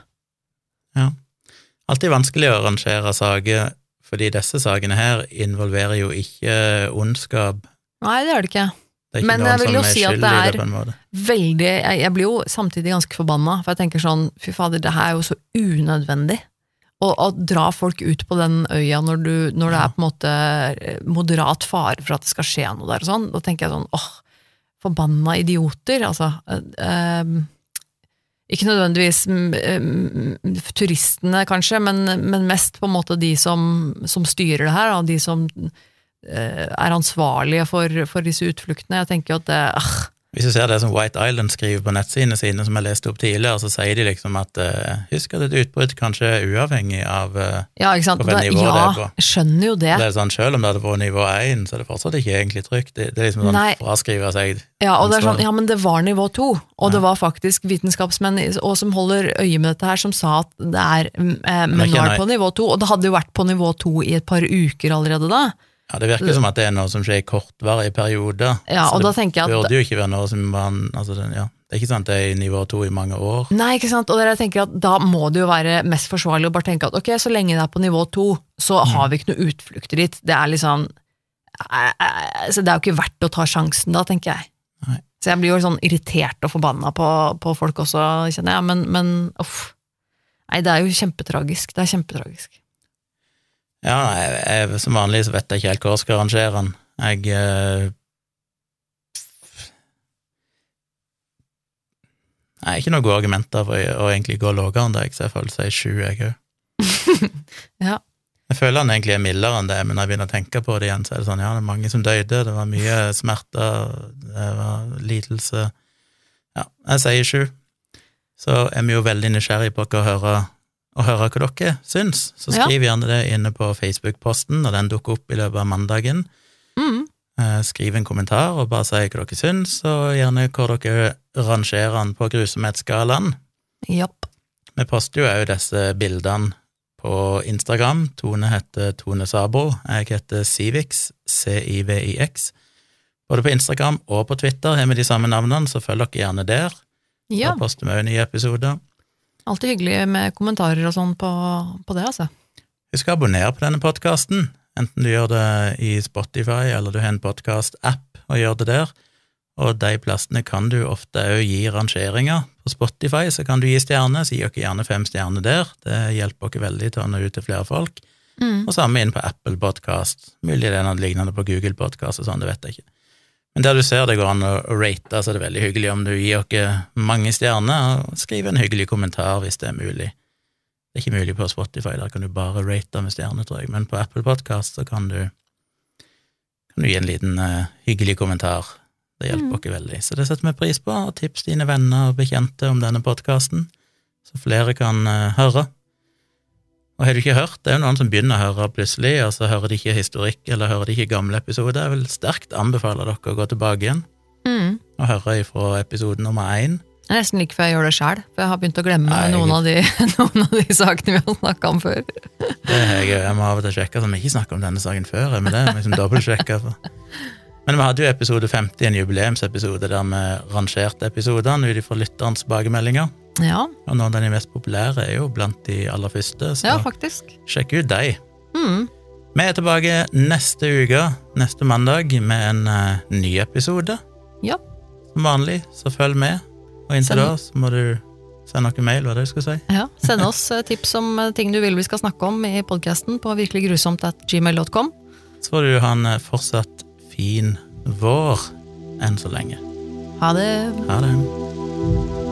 Alltid vanskelig å rangere saker, fordi disse sakene her involverer jo ikke ondskap. Nei, det er det ikke. Det ikke Men jeg vil jo si at det er- det. Veldig Jeg, jeg blir jo samtidig ganske forbanna, for jeg tenker sånn Fy fader, det her er jo så unødvendig. Å, å dra folk ut på den øya når, du, når det Ja. er på en måte eh, moderat fare for at det skal skje noe der og sånn, da tenker jeg sånn åh, forbanna idioter, altså. Øh, eh, ikke nødvendigvis eh, turistene, kanskje, men, men mest på en måte de som, som styrer det her, da, de som uh, er ansvarlige for, for disse utfluktene. Jeg tenker jo at det, ah, Hvis du ser det som White Island skriver på nettsidene sine, som jeg leste opp tidligere, så sier de liksom at uh, husk at et utbrudd kanskje er uavhengig av uh, Ja, ikke sant? Hvilket nivå nivå det er på. jeg skjønner jo det. Det er sånn, Selv om det hadde vært nivå 1, så er det fortsatt ikke egentlig trygt. Det, det er liksom sånn Nei. fraskriver seg Ja, og det er sånn, ja, men det var nivå to, og Ja. det var faktisk vitenskapsmenn og som holder øye med dette her, som sa at det er eh, Men nå er det på nivå to, og det hadde jo vært på nivå to i et par uker allerede da. Ja, Det virker som at det er noe som skjer i kortvarige perioder. Ja, så og det da tenker jeg at burde jo ikke være noe som man altså, det, ja. det er ikke sant at det er i nivå 2 i mange år. Nei, ikke sant, og jeg tenker at da må det jo være mest forsvarlig å bare tenke at ok, så lenge det er på nivå to, så Mm. har vi ikke noe utflukter dit. Det er liksom Så det er jo ikke verdt å ta sjansen da, tenker jeg. Nei. Så jeg blir jo sånn irritert og forbanna på, på folk også, kjenner jeg, men, men uff. Nei, det er jo kjempetragisk. Det er kjempetragisk. Ja, jeg, jeg, Som vanlig så vet jeg ikke helt hvor jeg skal arrangere den. Jeg eh, har ikke noen gode argumenter for å, å egentlig gå lavere enn deg, så jeg føler seg sju, jeg òg. Ja. Jeg føler han egentlig er mildere enn det, men når jeg begynner å tenke på det igjen, så er det sånn, ja, det er mange som døde, det var mye smerter, det var lidelse. Ja, jeg sier sju. Så er vi jo veldig nysgjerrige på å høre, å høre hva dere syns. Så Ja. skriv gjerne det inne på Facebook-posten når den dukker opp i løpet av mandagen. Mm. Eh, Skriv en kommentar og bare si hva dere syns, og gjerne hvor dere rangerer den på grusomhetsskalaen. Yep. Vi poster jo òg disse bildene på Instagram. Tone heter Tone Sabro. Jeg heter Civix, C-I-V-I-X. Både på Instagram og på Twitter har vi de samme navnene, så følg dere gjerne der. Ja, Da poster vi òg nye episoder. Alltid hyggelig med kommentarer og sånn på, på det, altså. Husk å abonnere på denne podkasten, enten du gjør det i Spotify eller du har en podkast-app og gjør det der. Og de plassene kan du ofte òg gi rangeringer. På Spotify så kan du gi stjerner, så gi dere gjerne fem stjerner der. Det hjelper dere veldig til å nå ut til flere folk. Mm. Og samme inn på Apple Podcast. Mulig det er noe lignende på Google Podcast og sånn, det vet jeg ikke. Men der du ser det går an å rate, så er det veldig hyggelig om du gir dere mange stjerner, og skriver en hyggelig kommentar hvis det er mulig. Det er ikke mulig på Spotify, der kan du bare rate med stjerner, tror jeg, men på Apple Podcast så kan du, kan du gi en liten uh, hyggelig kommentar. Det hjelper Mm. veldig. Så det setter vi pris på, og tips dine venner og bekjente om denne podkasten, så flere kan uh, høre. Og har du ikke hørt, det er jo noen som begynner å høre plutselig, og så hører de ikke historikk, eller hører de ikke gamle episoder. Jeg vil sterkt anbefale dere å gå tilbake igjen Mm. og høre ifra episode nummer én. Det er nesten like før jeg gjør det sjøl, for jeg har begynt å glemme Nei, noen, av de, noen av de sakene vi har snakka om før. Det er jeg, jeg må av og til sjekke så vi ikke snakket om denne saken før, men det er liksom dobbeltsjekka. Men vi hadde jo episode 50, en jubileumsepisode der vi rangerte episodene ut ifra lytterens tilbakemeldinger. Ja, Og noen av de mest populære er jo blant de aller første, så ja faktisk. sjekk ut de. Mm. Vi er tilbake neste uke, neste mandag, med en uh, ny episode. Ja. Som vanlig, så følg med. Og inntil da så må du sende noen mail, hva det du skulle si. Ja, Send oss eh, tips om eh, ting du vil vi skal snakke om i podkasten på virkeliggrusomt.gmail.com. Så får du ha en fortsatt fin vår enn så lenge. Ha det. Ha det.